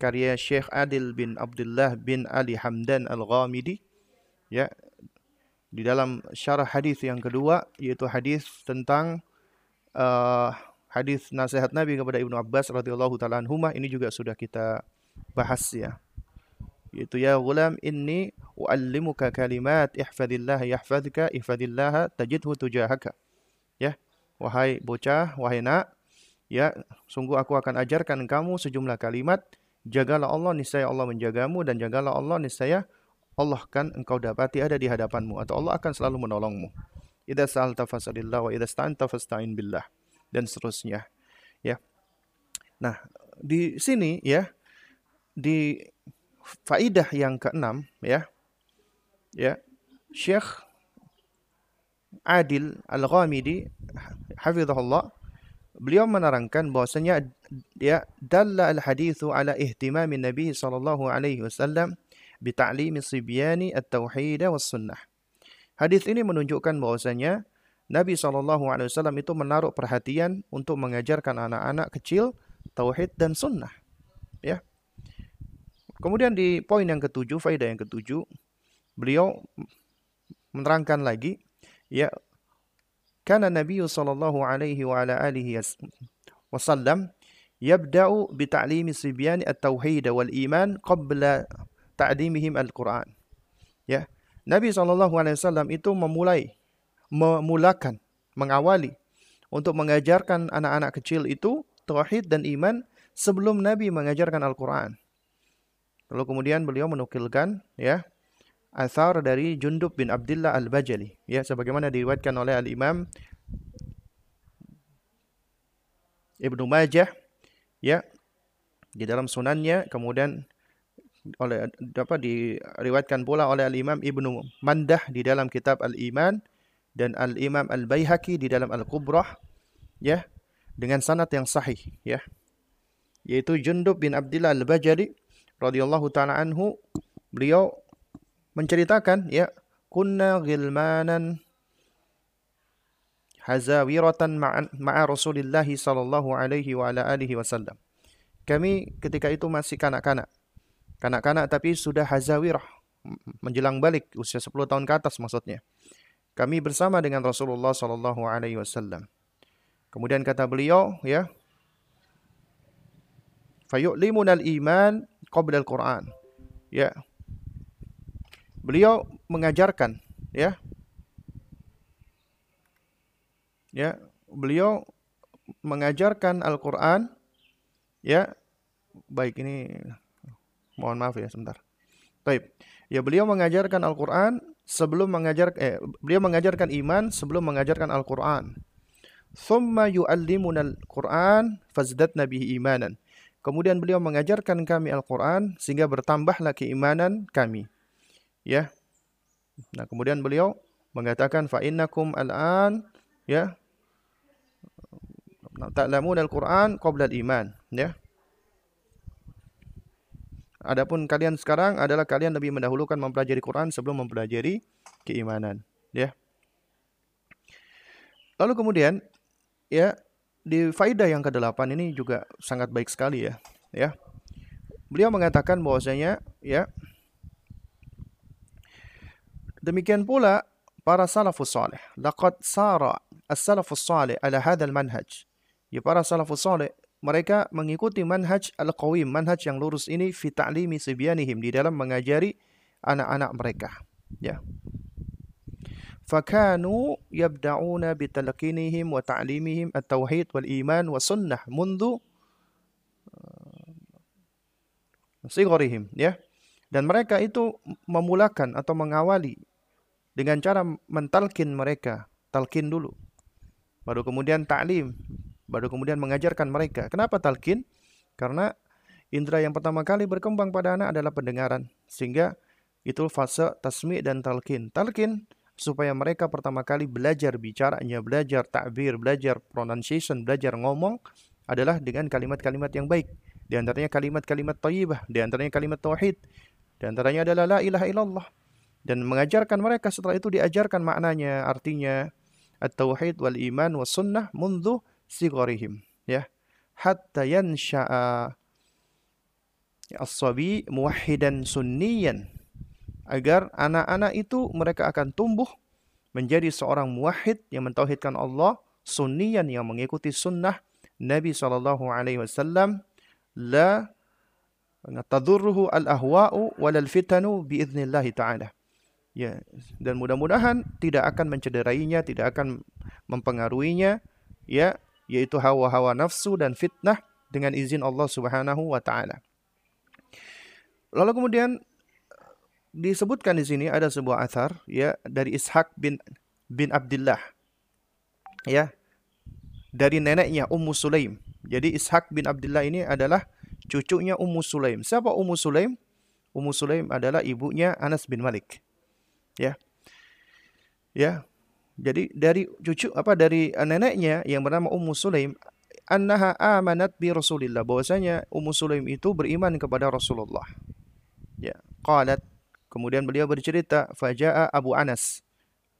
karya Syekh Adil bin Abdullah bin Ali Hamdan Al-Ghamidi ya di dalam syarah hadis yang kedua yaitu hadis tentang uh, hadis nasihat Nabi kepada Ibnu Abbas radhiyallahu taala anhuma ini juga sudah kita bahas ya. Yaitu ya gulam inni uallimuka kalimat ihfadillah yahfadka ihfadillah tajidhu tujahaka. Ya wahai bocah wahai nak ya sungguh aku akan ajarkan kamu sejumlah kalimat jagalah Allah niscaya Allah menjagamu dan jagalah Allah niscaya Allah kan engkau dapati ada di hadapanmu atau Allah akan selalu menolongmu idza sa'alta fas'alillah wa idza sta'anta fasta'in billah dan seterusnya ya nah di sini ya di faidah yang keenam ya. Ya. Syekh Adil Al-Ghamidi hafizahullah beliau menerangkan bahwasanya ya dalla al-hadithu ala ihtimami Nabi sallallahu alaihi wasallam bi ta'limi sibyani at-tauhid was sunnah. Hadis ini menunjukkan bahwasanya Nabi sallallahu alaihi wasallam itu menaruh perhatian untuk mengajarkan anak-anak kecil tauhid dan sunnah. Ya. Kemudian di poin yang ketujuh, faedah yang ketujuh, beliau menerangkan lagi, ya, karena Nabi sallallahu alaihi wa ala alihi wasallam yabda'u bi ta'limi sibyan at-tauhid wal iman qabla ta'limihim al-Qur'an. Ya. Nabi sallallahu alaihi wasallam itu memulai memulakan, mengawali untuk mengajarkan anak-anak kecil itu tauhid dan iman sebelum Nabi mengajarkan Al-Qur'an. Lalu kemudian beliau menukilkan ya asar dari Jundub bin Abdullah Al-Bajali. Ya sebagaimana diriwayatkan oleh Al-Imam Ibnu Majah ya di dalam sunannya kemudian oleh dapat diriwayatkan pula oleh Al-Imam Ibnu Mandah di dalam kitab Al-Iman dan Al-Imam Al-Baihaqi di dalam Al-Kubrah ya dengan sanad yang sahih ya. Yaitu Jundub bin Abdullah Al-Bajali radhiyallahu taala anhu beliau menceritakan ya kunna ghilmanan hazawiratan ma'a Rasulillah sallallahu alaihi wa ala alihi wasallam. Kami ketika itu masih kanak-kanak. Kanak-kanak tapi sudah hazawirah menjelang balik usia 10 tahun ke atas maksudnya. Kami bersama dengan Rasulullah sallallahu alaihi wasallam. Kemudian kata beliau ya fayu'limunal iman qabla al-Quran. Ya. Beliau mengajarkan, ya. Ya, beliau mengajarkan Al-Qur'an ya. Baik ini mohon maaf ya sebentar. Baik. Ya, beliau mengajarkan Al-Qur'an sebelum mengajar eh beliau mengajarkan iman sebelum mengajarkan Al-Qur'an. Thumma yu'allimuna al-Qur'an fazdatna bihi imanan. Kemudian beliau mengajarkan kami Al-Quran sehingga bertambahlah keimanan kami. Ya. Nah, kemudian beliau mengatakan fa innakum al-an ya ta'lamun al-Quran qabla al-iman, ya. Adapun kalian sekarang adalah kalian lebih mendahulukan mempelajari Quran sebelum mempelajari keimanan, ya. Lalu kemudian ya di faidah yang ke-8 ini juga sangat baik sekali ya. Ya. Beliau mengatakan bahwasanya ya demikian pula para salafus salih. Laqad sara as-salafus salih ala hadzal manhaj. Ya para salafus salih mereka mengikuti manhaj al-qawim, manhaj yang lurus ini fi ta'limi sibyanihim di dalam mengajari anak-anak mereka. Ya. Fakanu yabda'una bitalqinihim wa ta'limihim at-tauhid wal iman wa sunnah mundu sigorihim ya dan mereka itu memulakan atau mengawali dengan cara mentalkin mereka talkin dulu. Baru kemudian taklim baru kemudian mengajarkan mereka. Kenapa talkin? Karena indera yang pertama kali berkembang pada anak adalah pendengaran sehingga itu fase tasmi dan talkin. Talkin supaya mereka pertama kali belajar bicaranya, belajar takbir, belajar pronunciation, belajar ngomong adalah dengan kalimat-kalimat yang baik. Di antaranya kalimat-kalimat thayyibah, di antaranya kalimat tauhid, di antaranya adalah la ilaha illallah. Dan mengajarkan mereka setelah itu diajarkan maknanya, artinya at-tauhid wal iman was sunnah mundu sigorihim. Ya. Hatta yansha'a as-sabi muwahhidan sunniyan. Agar anak-anak itu mereka akan tumbuh menjadi seorang muwahhid yang mentauhidkan Allah, sunniyan yang mengikuti sunnah Nabi sallallahu alaihi wasallam la tadurruhu al-ahwa'u walal fitanu biiznillah ta'ala. Ya, dan mudah-mudahan tidak akan mencederainya, tidak akan mempengaruhinya, ya, yaitu hawa-hawa nafsu dan fitnah dengan izin Allah Subhanahu wa taala. Lalu kemudian disebutkan di sini ada sebuah athar ya dari Ishaq bin bin Abdullah. Ya. Dari neneknya Ummu Sulaim jadi Ishak bin Abdullah ini adalah cucunya Ummu Sulaim. Siapa Ummu Sulaim? Ummu Sulaim adalah ibunya Anas bin Malik. Ya. Ya. Jadi dari cucu apa dari neneknya yang bernama Ummu Sulaim annaha amanat bi Rasulillah bahwasanya Ummu Sulaim itu beriman kepada Rasulullah. Ya, qalat kemudian beliau bercerita faja'a Abu Anas.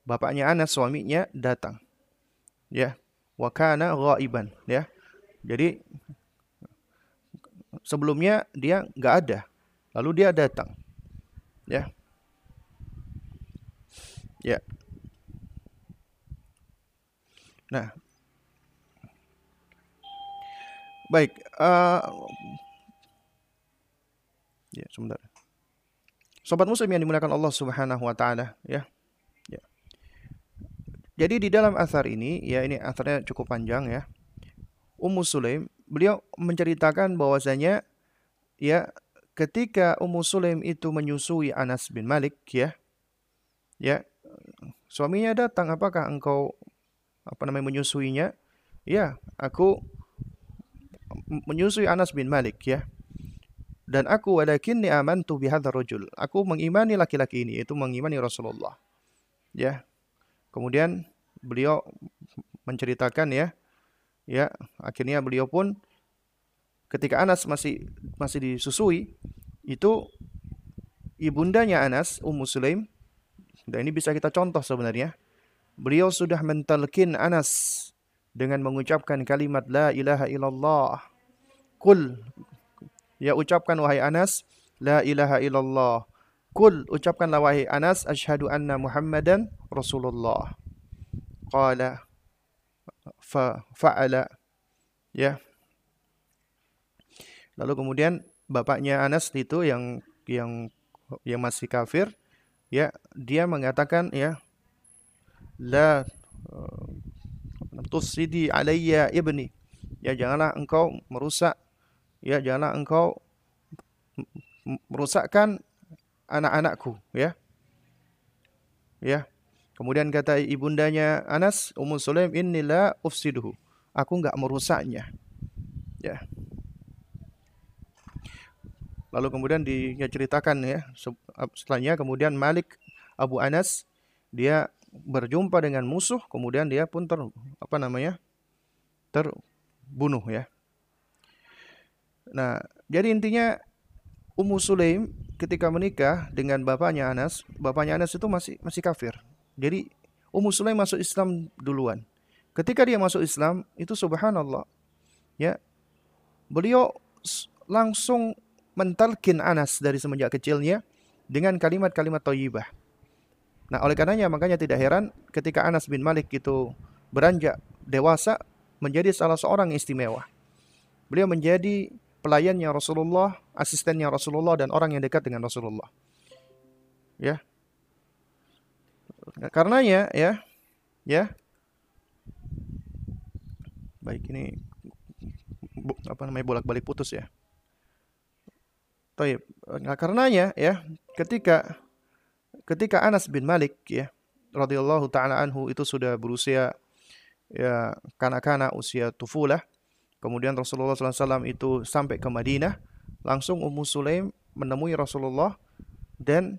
Bapaknya Anas suaminya datang. Ya, wa kana ghaiban, ya. Jadi sebelumnya dia nggak ada, lalu dia datang, ya, ya. Nah, baik, uh, ya sebentar. Sobat muslim yang dimuliakan Allah Subhanahu wa taala, ya. Ya. Jadi di dalam asar ini, ya ini asarnya cukup panjang ya. Ummu Sulaim, beliau menceritakan bahwasanya ya ketika Ummu Sulaim itu menyusui Anas bin Malik ya, ya suaminya datang, apakah engkau apa namanya menyusuinya? Ya, aku menyusui Anas bin Malik ya. Dan aku walakinni amantu bihadzal rajul. Aku mengimani laki-laki ini, itu mengimani Rasulullah. Ya. Kemudian beliau menceritakan ya, ya akhirnya beliau pun ketika Anas masih masih disusui itu ibundanya Anas Ummu Sulaim dan ini bisa kita contoh sebenarnya. Beliau sudah mentalkin Anas dengan mengucapkan kalimat la ilaha illallah. Kul. Ya ucapkan wahai Anas la ilaha illallah. Kul ucapkanlah wahai Anas asyhadu anna Muhammadan Rasulullah. Qala fa fa'ala. Ya. Lalu kemudian bapaknya Anas itu yang yang yang masih kafir ya dia mengatakan ya la uh, tusidi alayya ibni ya janganlah engkau merusak ya janganlah engkau merusakkan anak-anakku ya ya Kemudian kata ibundanya Anas, Ummu Sulaim, inilah ufsiduhu. Aku enggak merusaknya. Ya. Lalu kemudian diceritakan ya, setelahnya kemudian Malik Abu Anas dia berjumpa dengan musuh, kemudian dia pun ter apa namanya? terbunuh ya. Nah, jadi intinya Ummu Sulaim ketika menikah dengan bapaknya Anas, bapaknya Anas itu masih masih kafir. Jadi Ummu Sulaim masuk Islam duluan. Ketika dia masuk Islam, itu subhanallah. Ya. Beliau langsung mentalkin Anas dari semenjak kecilnya dengan kalimat-kalimat thayyibah. Nah, oleh karenanya makanya tidak heran ketika Anas bin Malik itu beranjak dewasa menjadi salah seorang istimewa. Beliau menjadi pelayannya Rasulullah, asistennya Rasulullah dan orang yang dekat dengan Rasulullah. Ya. Karenanya ya, ya. Baik ini apa namanya bolak-balik putus ya. Taib. Nah, karenanya ya, ketika ketika Anas bin Malik ya radhiyallahu taala anhu itu sudah berusia ya kanak-kanak usia tufulah. Kemudian Rasulullah SAW itu sampai ke Madinah, langsung Ummu Sulaim menemui Rasulullah dan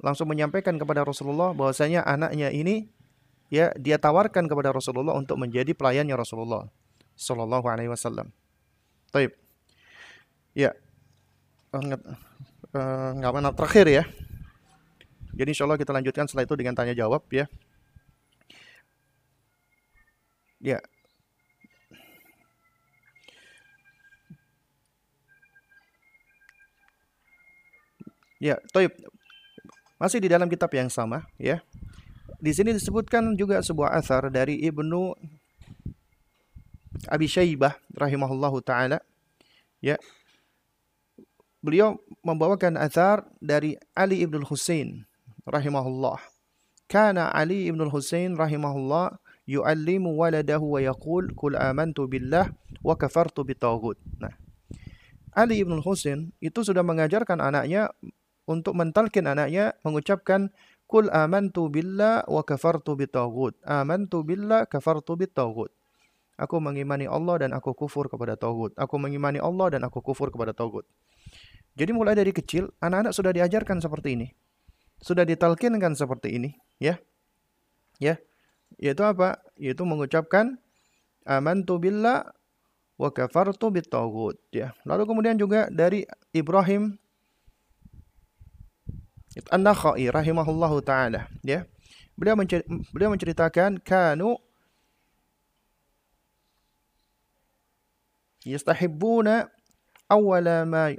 langsung menyampaikan kepada Rasulullah bahwasanya anaknya ini ya dia tawarkan kepada Rasulullah untuk menjadi pelayannya Rasulullah sallallahu alaihi wasallam. Taib. Ya. Enggak uh, terakhir ya. Jadi insya Allah kita lanjutkan setelah itu dengan tanya jawab ya. Ya. Ya, toib. Masih di dalam kitab yang sama, ya. Di sini disebutkan juga sebuah asar dari Ibnu Abi Syaibah rahimahullahu taala. Ya. Beliau membawakan asar dari Ali ibn Husain rahimahullah. Kana Ali ibn Husain rahimahullah yu'allimu waladahu wa yaqul kul amantu billah wa kafartu bitaghut. Nah, Ali ibn Husain itu sudah mengajarkan anaknya untuk mentalkin anaknya mengucapkan kul amantu billah wa kafartu bitaghut. Amantu billah kafartu bitaghut. Aku mengimani Allah dan aku kufur kepada tauhid. Aku mengimani Allah dan aku kufur kepada tauhid. Jadi mulai dari kecil anak-anak sudah diajarkan seperti ini. Sudah ditalkinkan seperti ini, ya. Ya yaitu apa? Yaitu mengucapkan amantu billah wa kafartu bitaghut ya. Lalu kemudian juga dari Ibrahim An-Nakhai rahimahullahu taala ya. Beliau beliau menceritakan kanu yastahibbuna awwala ma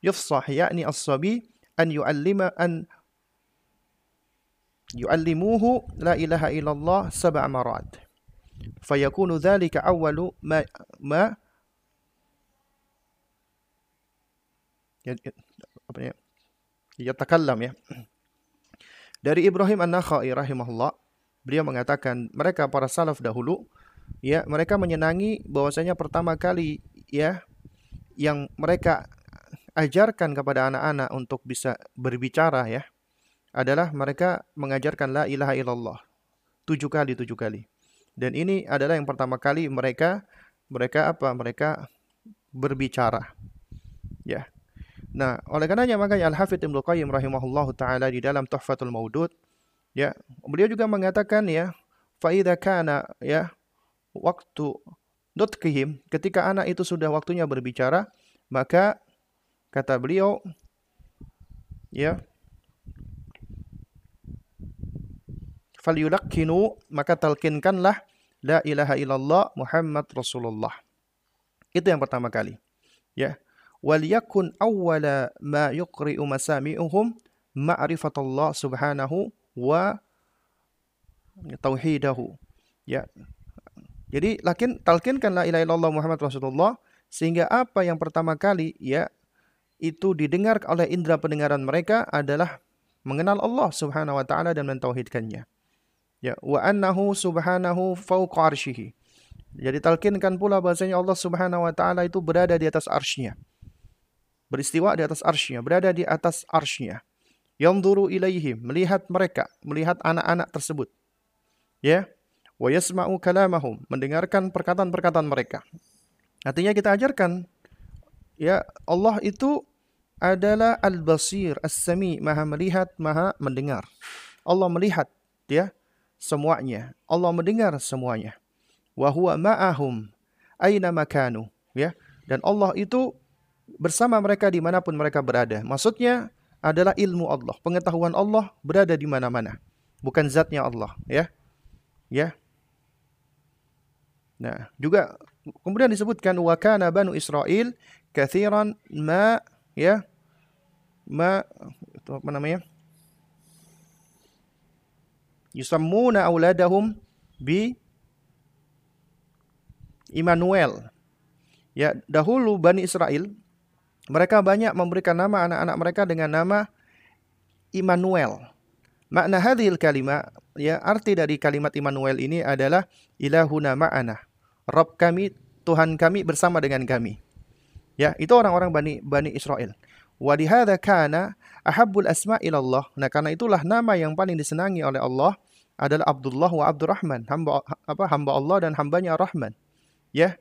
yufsah yakni as-sabi an yu'allima an yu'allimuhu la ilaha illallah sab'a marat fayakunu dhalika awwalu ma ma ya, apa ya ya dari Ibrahim An-Nakhai rahimahullah beliau mengatakan mereka para salaf dahulu ya mereka menyenangi bahwasanya pertama kali ya yang mereka ajarkan kepada anak-anak untuk bisa berbicara ya adalah mereka mengajarkan la ilaha illallah tujuh kali tujuh kali. Dan ini adalah yang pertama kali mereka mereka apa? Mereka berbicara ya. Nah oleh karenanya makanya al hafidh ibnu qayyim rahimahullah taala di dalam tuhfatul maudud ya beliau juga mengatakan ya faida kana ya waktu dotkihim ketika anak itu sudah waktunya berbicara maka kata beliau ya falyulakkinu maka talkinkanlah la ilaha illallah Muhammad Rasulullah. Itu yang pertama kali. Ya. Wal yakun awwala ma yuqri'u masami'uhum ma'rifatullah subhanahu wa tauhidahu. Ya. Jadi lakin talkinkan la ilaha illallah Muhammad Rasulullah sehingga apa yang pertama kali ya itu didengar oleh indera pendengaran mereka adalah mengenal Allah Subhanahu wa taala dan mentauhidkannya. Ya, wa annahu subhanahu fauqa arsyihi. Jadi talkinkan pula bahasanya Allah Subhanahu wa taala itu berada di atas arsy-Nya. Beristiwa di atas arsy-Nya, berada di atas arsy-Nya. Yanzuru ilaihim, melihat mereka, melihat anak-anak tersebut. Ya. Wa yasma'u kalamahum, mendengarkan perkataan-perkataan mereka. Artinya kita ajarkan ya Allah itu adalah al-basir, as-sami, maha melihat, maha mendengar. Allah melihat ya semuanya. Allah mendengar semuanya. Wa huwa ma'ahum aina makanu. Ya. Dan Allah itu bersama mereka di mana pun mereka berada. Maksudnya adalah ilmu Allah. Pengetahuan Allah berada di mana-mana. Bukan zatnya Allah. Ya. Ya. Nah, juga kemudian disebutkan wa kana banu Israel kathiran ma ya ma itu apa namanya? yusammuna auladahum bi Immanuel. Ya, dahulu Bani Israel mereka banyak memberikan nama anak-anak mereka dengan nama Immanuel. Makna hadhil kalimat ya arti dari kalimat Immanuel ini adalah ilahuna ma'ana. Rabb kami, Tuhan kami bersama dengan kami. Ya, itu orang-orang Bani Bani Israel. Wa lihadza kana ahabbul asma ilallah. Nah, karena itulah nama yang paling disenangi oleh Allah adalah Abdullah wa Abdurrahman, hamba apa hamba Allah dan hambanya Ar-Rahman. Ya.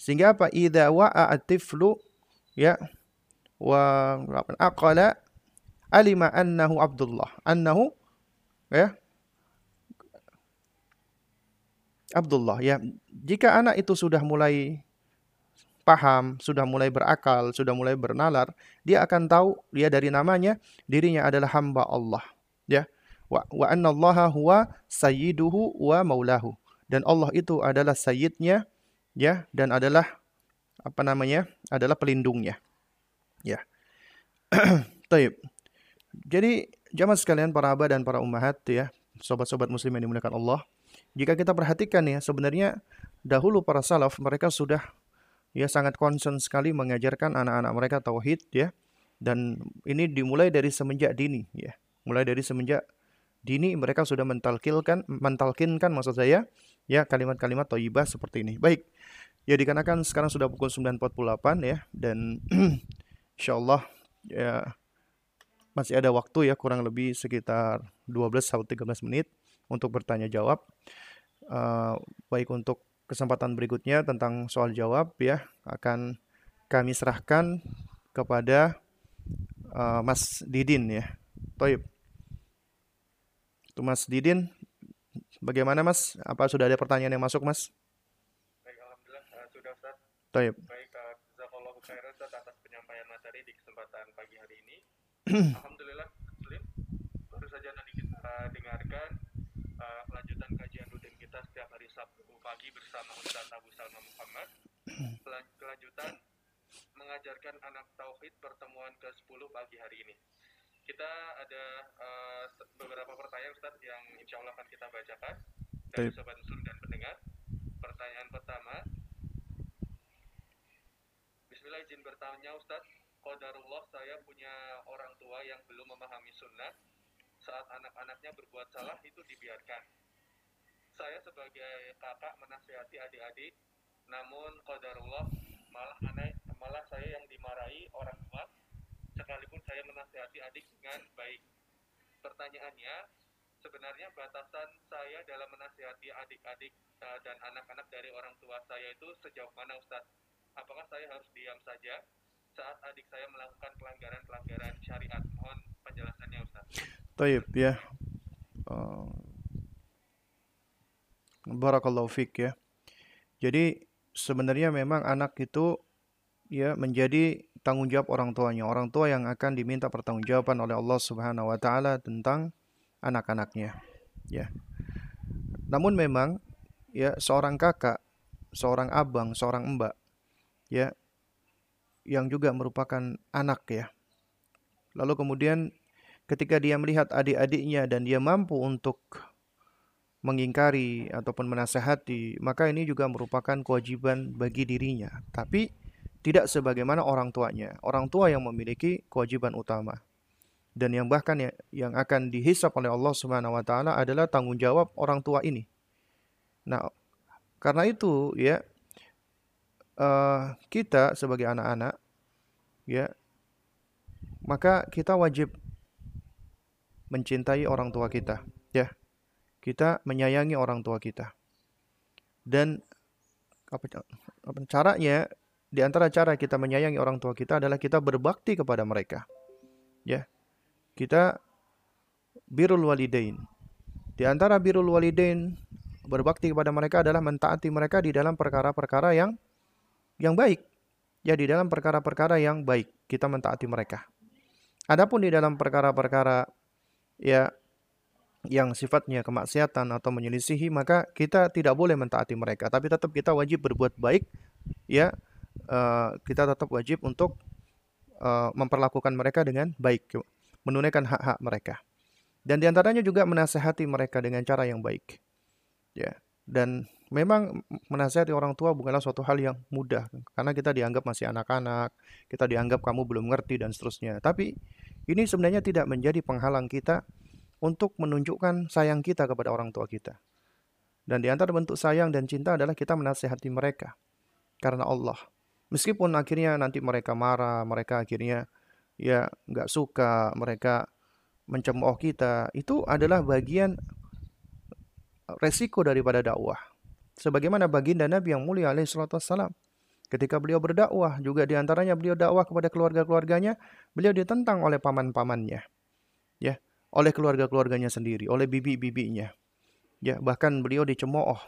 Sehingga apa? Idza wa'a at-tiflu ya wa aqala alima annahu Abdullah. Annahu ya Abdullah ya. Jika anak itu sudah mulai paham, sudah mulai berakal, sudah mulai bernalar, dia akan tahu dia dari namanya dirinya adalah hamba Allah. Ya wa, wa anna Allah huwa sayyiduhu wa maulahu. Dan Allah itu adalah sayyidnya ya dan adalah apa namanya? adalah pelindungnya. Ya. Taib. Jadi jamaah sekalian para abah dan para ummahat ya, sobat-sobat muslim yang dimuliakan Allah. Jika kita perhatikan ya, sebenarnya dahulu para salaf mereka sudah ya sangat concern sekali mengajarkan anak-anak mereka tauhid ya. Dan ini dimulai dari semenjak dini ya. Mulai dari semenjak dini mereka sudah mentalkilkan mentalkinkan maksud saya ya kalimat-kalimat thayyibah seperti ini. Baik. Ya dikarenakan sekarang sudah pukul 9.48 ya dan insyaallah ya masih ada waktu ya kurang lebih sekitar 12 sampai 13 menit untuk bertanya jawab. Uh, baik untuk kesempatan berikutnya tentang soal jawab ya akan kami serahkan kepada uh, Mas Didin ya. Toib. Itu Mas Didin, bagaimana Mas? Apa sudah ada pertanyaan yang masuk Mas? Baik, Alhamdulillah uh, sudah Ustaz. Taib. Baik, uh, Jazakallahu khairan Ustaz atas penyampaian materi di kesempatan pagi hari ini. Alhamdulillah, Muslim. Baru saja tadi kita dengarkan uh, lanjutan kajian rutin kita setiap hari Sabtu pagi bersama Ustaz Abu Salma Muhammad. Kelanjutan mengajarkan anak tauhid pertemuan ke-10 pagi hari ini kita ada uh, beberapa pertanyaan Ustaz yang insya Allah akan kita bacakan dari sobat muslim dan pendengar. Pertanyaan pertama, Bismillah izin bertanya Ustaz, Qadarullah saya punya orang tua yang belum memahami sunnah, saat anak-anaknya berbuat salah itu dibiarkan. Saya sebagai kakak menasihati adik-adik, namun Qadarullah malah aneh, malah saya yang dimarahi orang tua sekalipun saya menasihati adik dengan baik. Pertanyaannya, sebenarnya batasan saya dalam menasihati adik-adik uh, dan anak-anak dari orang tua saya itu sejauh mana Ustadz? Apakah saya harus diam saja saat adik saya melakukan pelanggaran-pelanggaran syariat? Mohon penjelasannya Ustadz. Taib ya. Barakallahu fik ya. Jadi sebenarnya memang anak itu ya menjadi tanggung jawab orang tuanya. Orang tua yang akan diminta pertanggungjawaban oleh Allah Subhanahu wa taala tentang anak-anaknya. Ya. Namun memang ya seorang kakak, seorang abang, seorang mbak ya yang juga merupakan anak ya. Lalu kemudian ketika dia melihat adik-adiknya dan dia mampu untuk mengingkari ataupun menasehati, maka ini juga merupakan kewajiban bagi dirinya. Tapi tidak sebagaimana orang tuanya. Orang tua yang memiliki kewajiban utama. Dan yang bahkan ya, yang akan dihisap oleh Allah Subhanahu wa taala adalah tanggung jawab orang tua ini. Nah, karena itu ya uh, kita sebagai anak-anak ya maka kita wajib mencintai orang tua kita. Kita menyayangi orang tua kita. Dan apa, caranya di antara cara kita menyayangi orang tua kita adalah kita berbakti kepada mereka. Ya. Kita birrul walidain. Di antara birrul walidain berbakti kepada mereka adalah mentaati mereka di dalam perkara-perkara yang yang baik. Ya, di dalam perkara-perkara yang baik kita mentaati mereka. Adapun di dalam perkara-perkara ya yang sifatnya kemaksiatan atau menyelisihi maka kita tidak boleh mentaati mereka tapi tetap kita wajib berbuat baik ya uh, kita tetap wajib untuk uh, memperlakukan mereka dengan baik, menunaikan hak-hak mereka. Dan di antaranya juga menasehati mereka dengan cara yang baik. Ya, dan memang menasihati orang tua bukanlah suatu hal yang mudah karena kita dianggap masih anak-anak, kita dianggap kamu belum ngerti dan seterusnya. Tapi ini sebenarnya tidak menjadi penghalang kita untuk menunjukkan sayang kita kepada orang tua kita. Dan di antara bentuk sayang dan cinta adalah kita menasihati mereka karena Allah. Meskipun akhirnya nanti mereka marah, mereka akhirnya ya nggak suka, mereka mencemooh kita, itu adalah bagian resiko daripada dakwah. Sebagaimana baginda Nabi yang mulia alaihi salatu wassalam. Ketika beliau berdakwah, juga di antaranya beliau dakwah kepada keluarga-keluarganya, beliau ditentang oleh paman-pamannya. Ya, oleh keluarga-keluarganya sendiri, oleh bibi-bibinya. Ya, bahkan beliau dicemooh.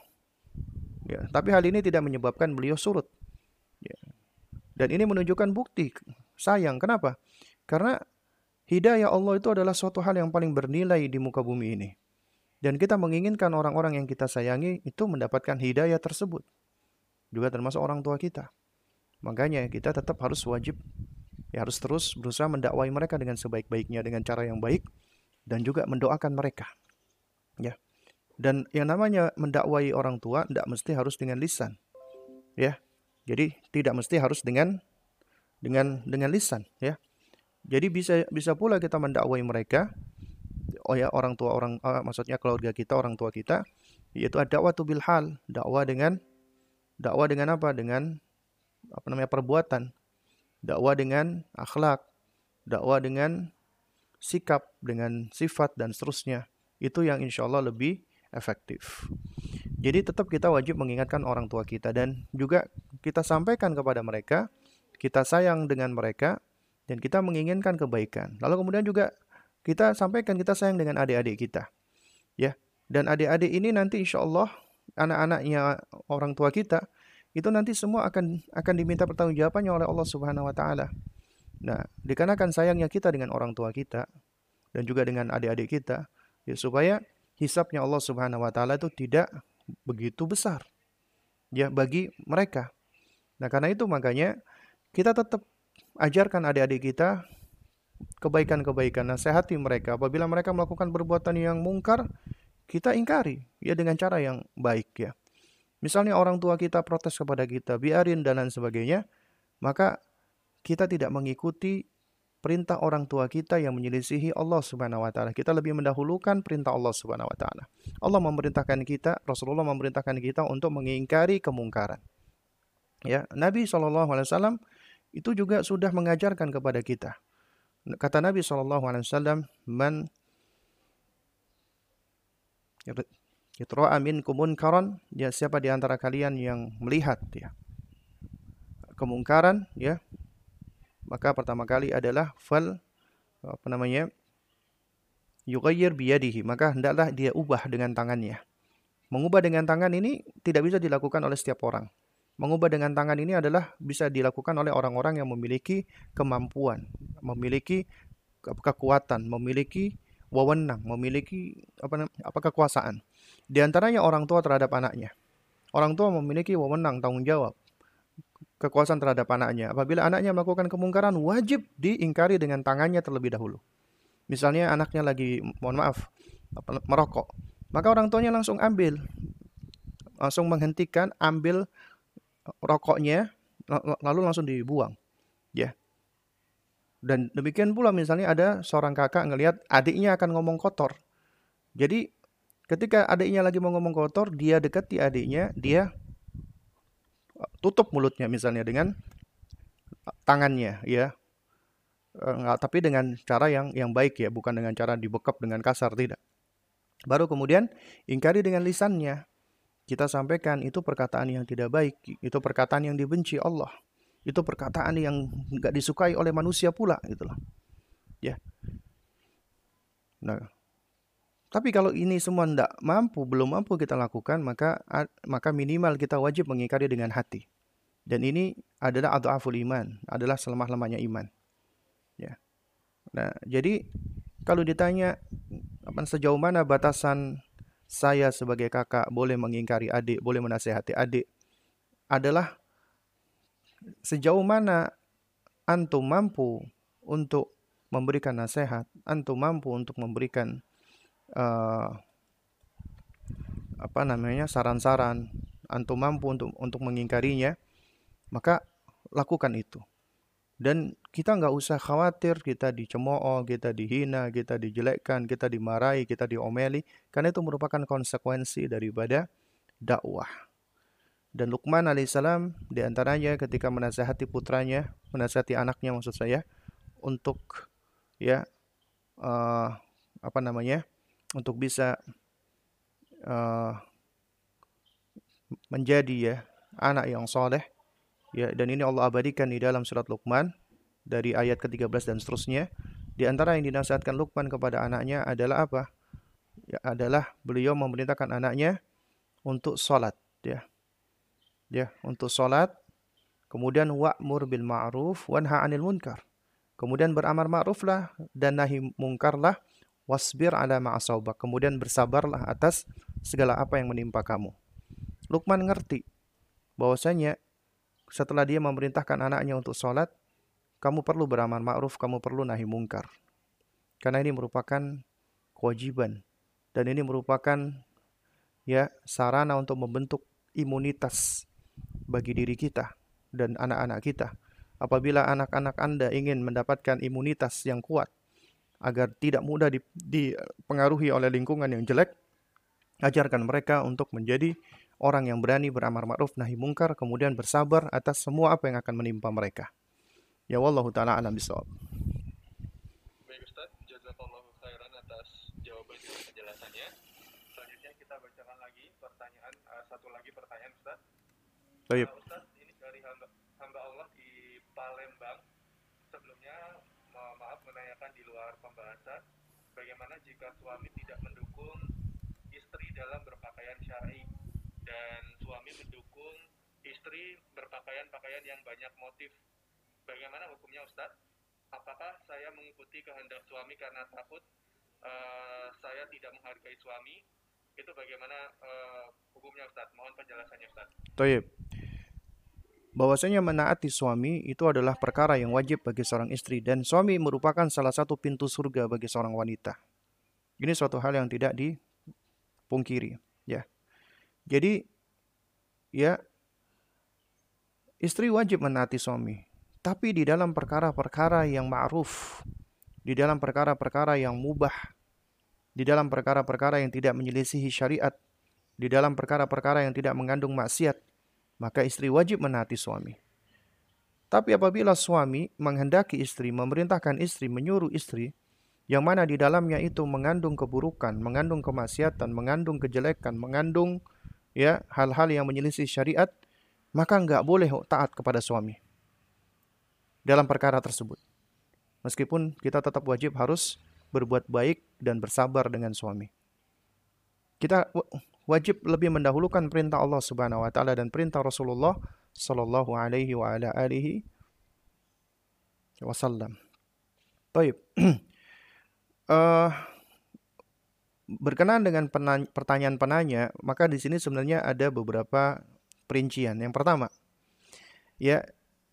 Ya, tapi hal ini tidak menyebabkan beliau surut. Ya. Dan ini menunjukkan bukti sayang. Kenapa? Karena hidayah Allah itu adalah suatu hal yang paling bernilai di muka bumi ini. Dan kita menginginkan orang-orang yang kita sayangi itu mendapatkan hidayah tersebut. Juga termasuk orang tua kita. Makanya kita tetap harus wajib, ya harus terus berusaha mendakwai mereka dengan sebaik-baiknya, dengan cara yang baik, dan juga mendoakan mereka. Ya. Dan yang namanya mendakwai orang tua tidak mesti harus dengan lisan. Ya. Jadi tidak mesti harus dengan dengan dengan lisan, ya. Jadi bisa bisa pula kita mendakwai mereka oh ya orang tua orang uh, maksudnya keluarga kita orang tua kita yaitu dakwah bil hal dakwah dengan dakwah dengan apa dengan apa namanya perbuatan dakwah dengan akhlak dakwah dengan sikap dengan sifat dan seterusnya itu yang insya Allah lebih efektif jadi tetap kita wajib mengingatkan orang tua kita dan juga kita sampaikan kepada mereka kita sayang dengan mereka dan kita menginginkan kebaikan lalu kemudian juga kita sampaikan kita sayang dengan adik-adik kita. Ya. Dan adik-adik ini nanti insya Allah anak-anaknya orang tua kita itu nanti semua akan akan diminta pertanggungjawabannya oleh Allah Subhanahu wa taala. Nah, dikarenakan sayangnya kita dengan orang tua kita dan juga dengan adik-adik kita, ya supaya hisapnya Allah Subhanahu wa taala itu tidak begitu besar ya bagi mereka. Nah, karena itu makanya kita tetap ajarkan adik-adik kita kebaikan-kebaikan, nasihati mereka. Apabila mereka melakukan perbuatan yang mungkar, kita ingkari ya dengan cara yang baik ya. Misalnya orang tua kita protes kepada kita, biarin dan lain sebagainya, maka kita tidak mengikuti perintah orang tua kita yang menyelisihi Allah Subhanahu wa taala. Kita lebih mendahulukan perintah Allah Subhanahu wa taala. Allah memerintahkan kita, Rasulullah memerintahkan kita untuk mengingkari kemungkaran. Ya, Nabi SAW itu juga sudah mengajarkan kepada kita Kata Nabi SAW, Man Yatra'a minkum munkaran, ya siapa di antara kalian yang melihat ya kemungkaran ya maka pertama kali adalah fal apa namanya yughayyir biyadihi maka hendaklah dia ubah dengan tangannya mengubah dengan tangan ini tidak bisa dilakukan oleh setiap orang Mengubah dengan tangan ini adalah bisa dilakukan oleh orang-orang yang memiliki kemampuan, memiliki kekuatan, memiliki wewenang, memiliki apa, apa kekuasaan. Di antaranya orang tua terhadap anaknya. Orang tua memiliki wewenang, tanggung jawab, kekuasaan terhadap anaknya. Apabila anaknya melakukan kemungkaran, wajib diingkari dengan tangannya terlebih dahulu. Misalnya anaknya lagi, mohon maaf, merokok. Maka orang tuanya langsung ambil, langsung menghentikan, ambil rokoknya lalu langsung dibuang. Ya. Dan demikian pula misalnya ada seorang kakak ngelihat adiknya akan ngomong kotor. Jadi ketika adiknya lagi mau ngomong kotor, dia dekati adiknya, dia tutup mulutnya misalnya dengan tangannya ya. Enggak, tapi dengan cara yang yang baik ya, bukan dengan cara dibekap dengan kasar tidak. Baru kemudian ingkari dengan lisannya kita sampaikan itu perkataan yang tidak baik, itu perkataan yang dibenci Allah, itu perkataan yang nggak disukai oleh manusia pula, itulah. Ya. Nah, tapi kalau ini semua tidak mampu, belum mampu kita lakukan, maka maka minimal kita wajib mengingkari dengan hati. Dan ini adalah adhaful iman, adalah selemah-lemahnya iman. Ya. Nah, jadi kalau ditanya sejauh mana batasan saya sebagai kakak boleh mengingkari adik, boleh menasehati adik adalah sejauh mana antum mampu untuk memberikan nasihat, antum mampu untuk memberikan uh, apa namanya saran-saran, antum mampu untuk untuk mengingkarinya, maka lakukan itu. Dan kita nggak usah khawatir kita dicemooh, kita dihina, kita dijelekkan, kita dimarahi, kita diomeli, karena itu merupakan konsekuensi daripada dakwah. Dan Luqman alaihissalam di antaranya ketika menasihati putranya, menasihati anaknya maksud saya, untuk ya uh, apa namanya, untuk bisa uh, menjadi ya anak yang soleh, Ya, dan ini Allah abadikan di dalam surat Luqman dari ayat ke-13 dan seterusnya. Di antara yang dinasihatkan Luqman kepada anaknya adalah apa? Ya, adalah beliau memerintahkan anaknya untuk salat, ya. Ya, untuk salat. Kemudian wa'mur bil ma'ruf wanha 'anil munkar. Kemudian beramar ma'ruflah dan nahi mungkarlah wasbir ala ma'asawbak. Kemudian bersabarlah atas segala apa yang menimpa kamu. Luqman ngerti bahwasanya setelah dia memerintahkan anaknya untuk sholat, kamu perlu beramal ma'ruf, kamu perlu nahi mungkar. Karena ini merupakan kewajiban. Dan ini merupakan ya sarana untuk membentuk imunitas bagi diri kita dan anak-anak kita. Apabila anak-anak Anda ingin mendapatkan imunitas yang kuat agar tidak mudah dipengaruhi oleh lingkungan yang jelek, ajarkan mereka untuk menjadi orang yang berani beramar ma'ruf nahi mungkar kemudian bersabar atas semua apa yang akan menimpa mereka. Ya wallahu taala alam bisawab. Baik Ustaz, jazakallahu khairan atas jawaban dan penjelasannya. Selanjutnya kita bacakan lagi pertanyaan uh, satu lagi pertanyaan Ustaz. Baik. Uh, Ustaz, ini dari hamba, hamba Allah di Palembang. Menanyakan di luar pembahasan bagaimana jika suami tidak mendukung istri dalam berpakaian syar'i dan suami mendukung istri berpakaian pakaian yang banyak motif. Bagaimana hukumnya Ustadz? Apakah saya mengikuti kehendak suami karena takut uh, saya tidak menghargai suami? Itu bagaimana uh, hukumnya Ustadz? Mohon penjelasannya Ustadz. Toyib. Bahwasanya menaati suami itu adalah perkara yang wajib bagi seorang istri dan suami merupakan salah satu pintu surga bagi seorang wanita. Ini suatu hal yang tidak dipungkiri, ya. Jadi ya istri wajib menaati suami, tapi di dalam perkara-perkara yang ma'ruf, di dalam perkara-perkara yang mubah, di dalam perkara-perkara yang tidak menyelisihi syariat, di dalam perkara-perkara yang tidak mengandung maksiat, maka istri wajib menaati suami. Tapi apabila suami menghendaki istri, memerintahkan istri, menyuruh istri, yang mana di dalamnya itu mengandung keburukan, mengandung kemaksiatan, mengandung kejelekan, mengandung ya hal-hal yang menyelisih syariat, maka enggak boleh taat kepada suami dalam perkara tersebut. Meskipun kita tetap wajib harus berbuat baik dan bersabar dengan suami. Kita wajib lebih mendahulukan perintah Allah Subhanahu wa taala dan perintah Rasulullah sallallahu alaihi wa ala alihi wasallam. Baik. uh, berkenaan dengan pertanyaan penanya, maka di sini sebenarnya ada beberapa perincian. Yang pertama, ya,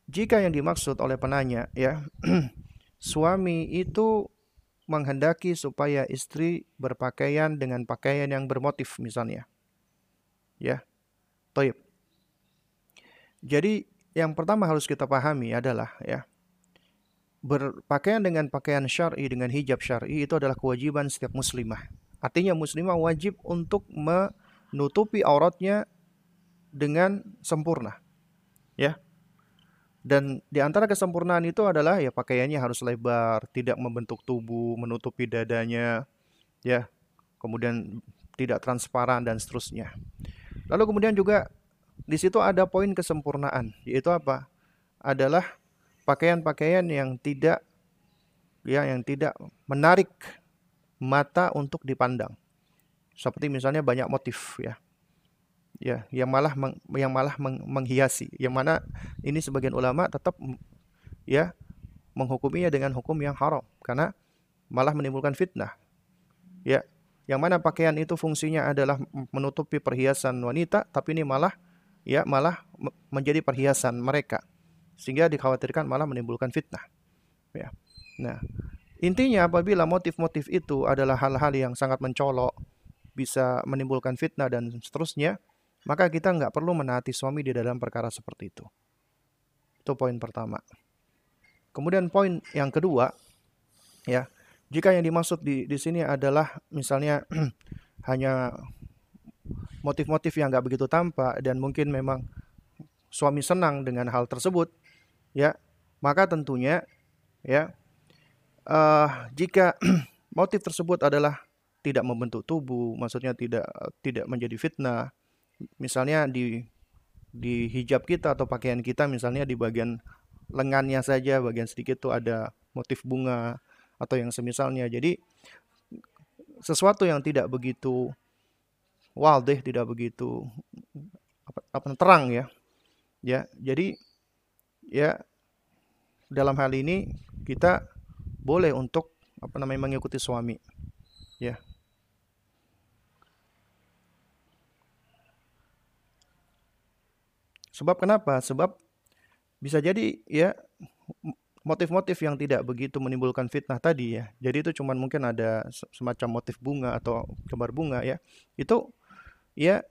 jika yang dimaksud oleh penanya, ya, suami itu menghendaki supaya istri berpakaian dengan pakaian yang bermotif misalnya. Ya. Toib. Jadi yang pertama harus kita pahami adalah ya berpakaian dengan pakaian syar'i dengan hijab syar'i itu adalah kewajiban setiap muslimah. Artinya muslimah wajib untuk menutupi auratnya dengan sempurna. Ya. Dan di antara kesempurnaan itu adalah ya pakaiannya harus lebar, tidak membentuk tubuh, menutupi dadanya, ya. Kemudian tidak transparan dan seterusnya. Lalu kemudian juga di situ ada poin kesempurnaan, yaitu apa? Adalah pakaian-pakaian yang tidak ya yang tidak menarik mata untuk dipandang. Seperti misalnya banyak motif ya. Ya, yang malah meng, yang malah meng, menghiasi. Yang mana ini sebagian ulama tetap ya menghukuminya dengan hukum yang haram karena malah menimbulkan fitnah. Ya, yang mana pakaian itu fungsinya adalah menutupi perhiasan wanita, tapi ini malah ya malah menjadi perhiasan mereka sehingga dikhawatirkan malah menimbulkan fitnah. Ya. Nah, Intinya apabila motif-motif itu adalah hal-hal yang sangat mencolok, bisa menimbulkan fitnah dan seterusnya, maka kita nggak perlu menaati suami di dalam perkara seperti itu. Itu poin pertama. Kemudian poin yang kedua, ya, jika yang dimaksud di di sini adalah misalnya hanya motif-motif yang nggak begitu tampak dan mungkin memang suami senang dengan hal tersebut, ya, maka tentunya, ya, uh, jika motif tersebut adalah tidak membentuk tubuh, maksudnya tidak tidak menjadi fitnah, misalnya di di hijab kita atau pakaian kita misalnya di bagian lengannya saja bagian sedikit tuh ada motif bunga atau yang semisalnya. Jadi sesuatu yang tidak begitu wow deh tidak begitu apa, apa terang ya. Ya jadi ya dalam hal ini kita boleh untuk apa namanya mengikuti suami. Ya Sebab kenapa? Sebab bisa jadi ya motif-motif yang tidak begitu menimbulkan fitnah tadi ya. Jadi itu cuma mungkin ada semacam motif bunga atau gambar bunga ya. Itu ya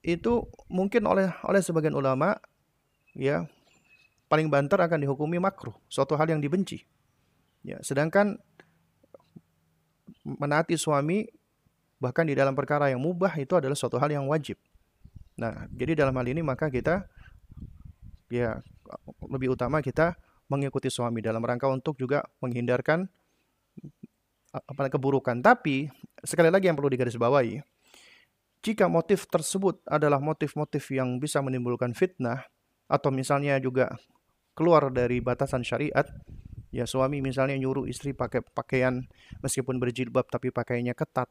itu mungkin oleh oleh sebagian ulama ya paling banter akan dihukumi makruh, suatu hal yang dibenci. Ya, sedangkan menaati suami bahkan di dalam perkara yang mubah itu adalah suatu hal yang wajib. Nah, jadi dalam hal ini maka kita ya lebih utama kita mengikuti suami dalam rangka untuk juga menghindarkan apa keburukan. Tapi sekali lagi yang perlu digarisbawahi, jika motif tersebut adalah motif-motif yang bisa menimbulkan fitnah atau misalnya juga keluar dari batasan syariat, ya suami misalnya nyuruh istri pakai pakaian meskipun berjilbab tapi pakaiannya ketat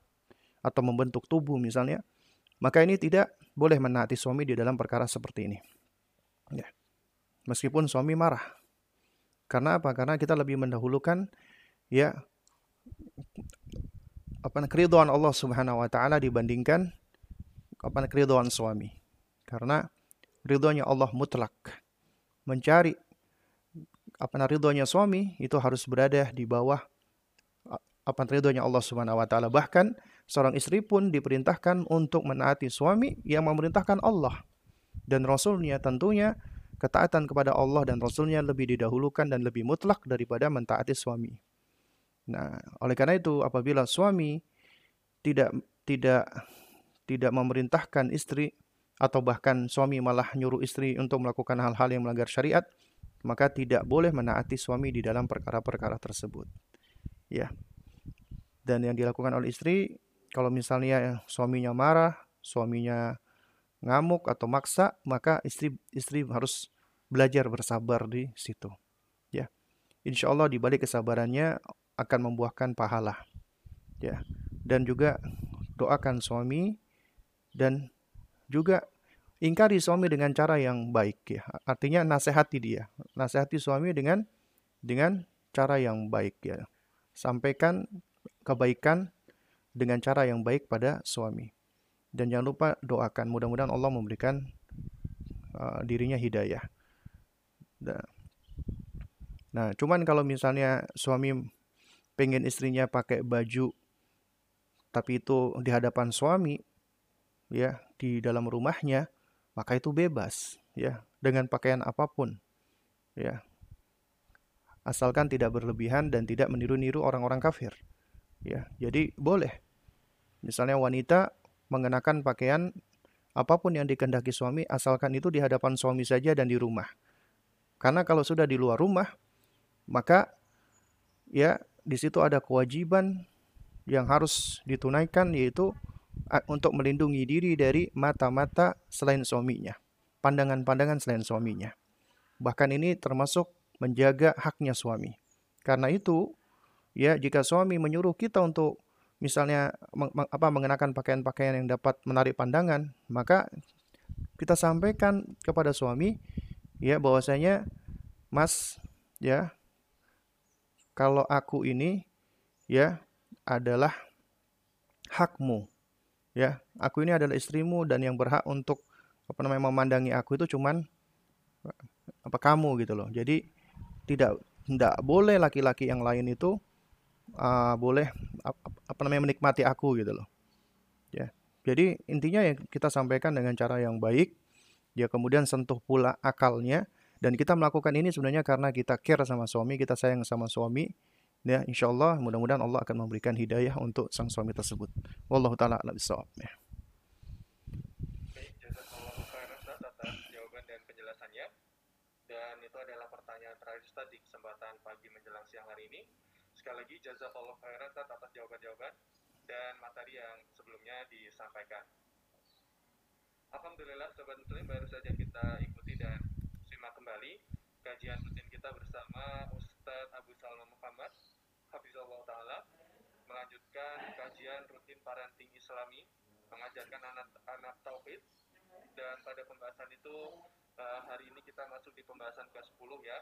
atau membentuk tubuh misalnya, maka ini tidak boleh menaati suami di dalam perkara seperti ini. Ya meskipun suami marah. Karena apa? Karena kita lebih mendahulukan ya apa keridhaan Allah Subhanahu wa taala dibandingkan apa keridhaan suami. Karena ridhonya Allah mutlak. Mencari apa ridhonya suami itu harus berada di bawah apa ridhonya Allah Subhanahu wa taala. Bahkan seorang istri pun diperintahkan untuk menaati suami yang memerintahkan Allah dan Rasulnya tentunya ketaatan kepada Allah dan Rasulnya lebih didahulukan dan lebih mutlak daripada mentaati suami. Nah, oleh karena itu apabila suami tidak tidak tidak memerintahkan istri atau bahkan suami malah nyuruh istri untuk melakukan hal-hal yang melanggar syariat, maka tidak boleh menaati suami di dalam perkara-perkara tersebut. Ya. Dan yang dilakukan oleh istri kalau misalnya suaminya marah, suaminya ngamuk atau maksa, maka istri istri harus belajar bersabar di situ. Ya. Insya Allah di balik kesabarannya akan membuahkan pahala. Ya. Dan juga doakan suami dan juga ingkari suami dengan cara yang baik ya. Artinya nasihati dia. Nasihati suami dengan dengan cara yang baik ya. Sampaikan kebaikan dengan cara yang baik pada suami. Dan jangan lupa doakan. Mudah-mudahan Allah memberikan uh, dirinya hidayah. Nah, cuman kalau misalnya suami pengen istrinya pakai baju tapi itu di hadapan suami ya di dalam rumahnya maka itu bebas ya dengan pakaian apa pun ya asalkan tidak berlebihan dan tidak meniru-niru orang-orang kafir ya jadi boleh misalnya wanita mengenakan pakaian apa pun yang dikehendaki suami asalkan itu di hadapan suami saja dan di rumah. Karena kalau sudah di luar rumah maka ya di situ ada kewajiban yang harus ditunaikan yaitu untuk melindungi diri dari mata-mata selain suaminya, pandangan-pandangan selain suaminya. Bahkan ini termasuk menjaga haknya suami. Karena itu, ya jika suami menyuruh kita untuk misalnya meng, apa mengenakan pakaian-pakaian yang dapat menarik pandangan, maka kita sampaikan kepada suami ya bahwasanya Mas ya kalau aku ini ya adalah hakmu ya aku ini adalah istrimu dan yang berhak untuk apa namanya memandangi aku itu cuman apa kamu gitu loh. Jadi tidak tidak boleh laki-laki yang lain itu uh, boleh apa namanya menikmati aku gitu loh. Ya. Jadi intinya ya kita sampaikan dengan cara yang baik, ya kemudian sentuh pula akalnya, dan kita melakukan ini sebenarnya karena kita care sama suami, kita sayang sama suami, ya insya Allah mudah-mudahan Allah akan memberikan hidayah untuk sang suami tersebut. Wallahu taala a'lam. Ya. Dan itu adalah pertanyaan terakhir di kesempatan pagi menjelang siang hari ini. Sekali lagi jazakallahu khairan atas jawaban-jawaban dan materi yang sebelumnya disampaikan. Alhamdulillah Sobat Muslim baru saja kita ikuti dan simak kembali kajian rutin kita bersama Ustadz Abu Salma Muhammad Hafizullah Ta'ala melanjutkan kajian rutin parenting islami mengajarkan anak-anak tauhid dan pada pembahasan itu uh, hari ini kita masuk di pembahasan ke-10 ya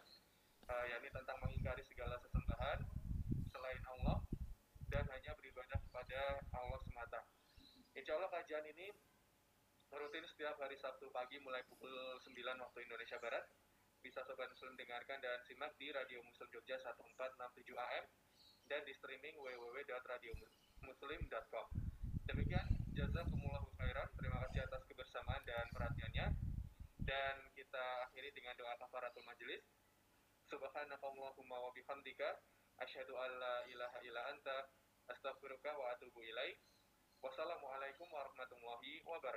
uh, yakni tentang mengingkari segala sesembahan selain Allah dan hanya beribadah kepada Allah semata Insya Allah kajian ini rutin setiap hari Sabtu pagi mulai pukul 9 waktu Indonesia Barat bisa Sobat Muslim dengarkan dan simak di Radio Muslim Jogja 1467 AM dan di streaming www.radiomuslim.com. Demikian jazakumullahu khairan. Terima kasih atas kebersamaan dan perhatiannya. Dan kita akhiri dengan doa kafaratul majelis. Subhanakallahumma wa bihamdika asyhadu an la ilaha illa anta astaghfiruka wa atubu ilaik. Wassalamualaikum warahmatullahi wabarakatuh.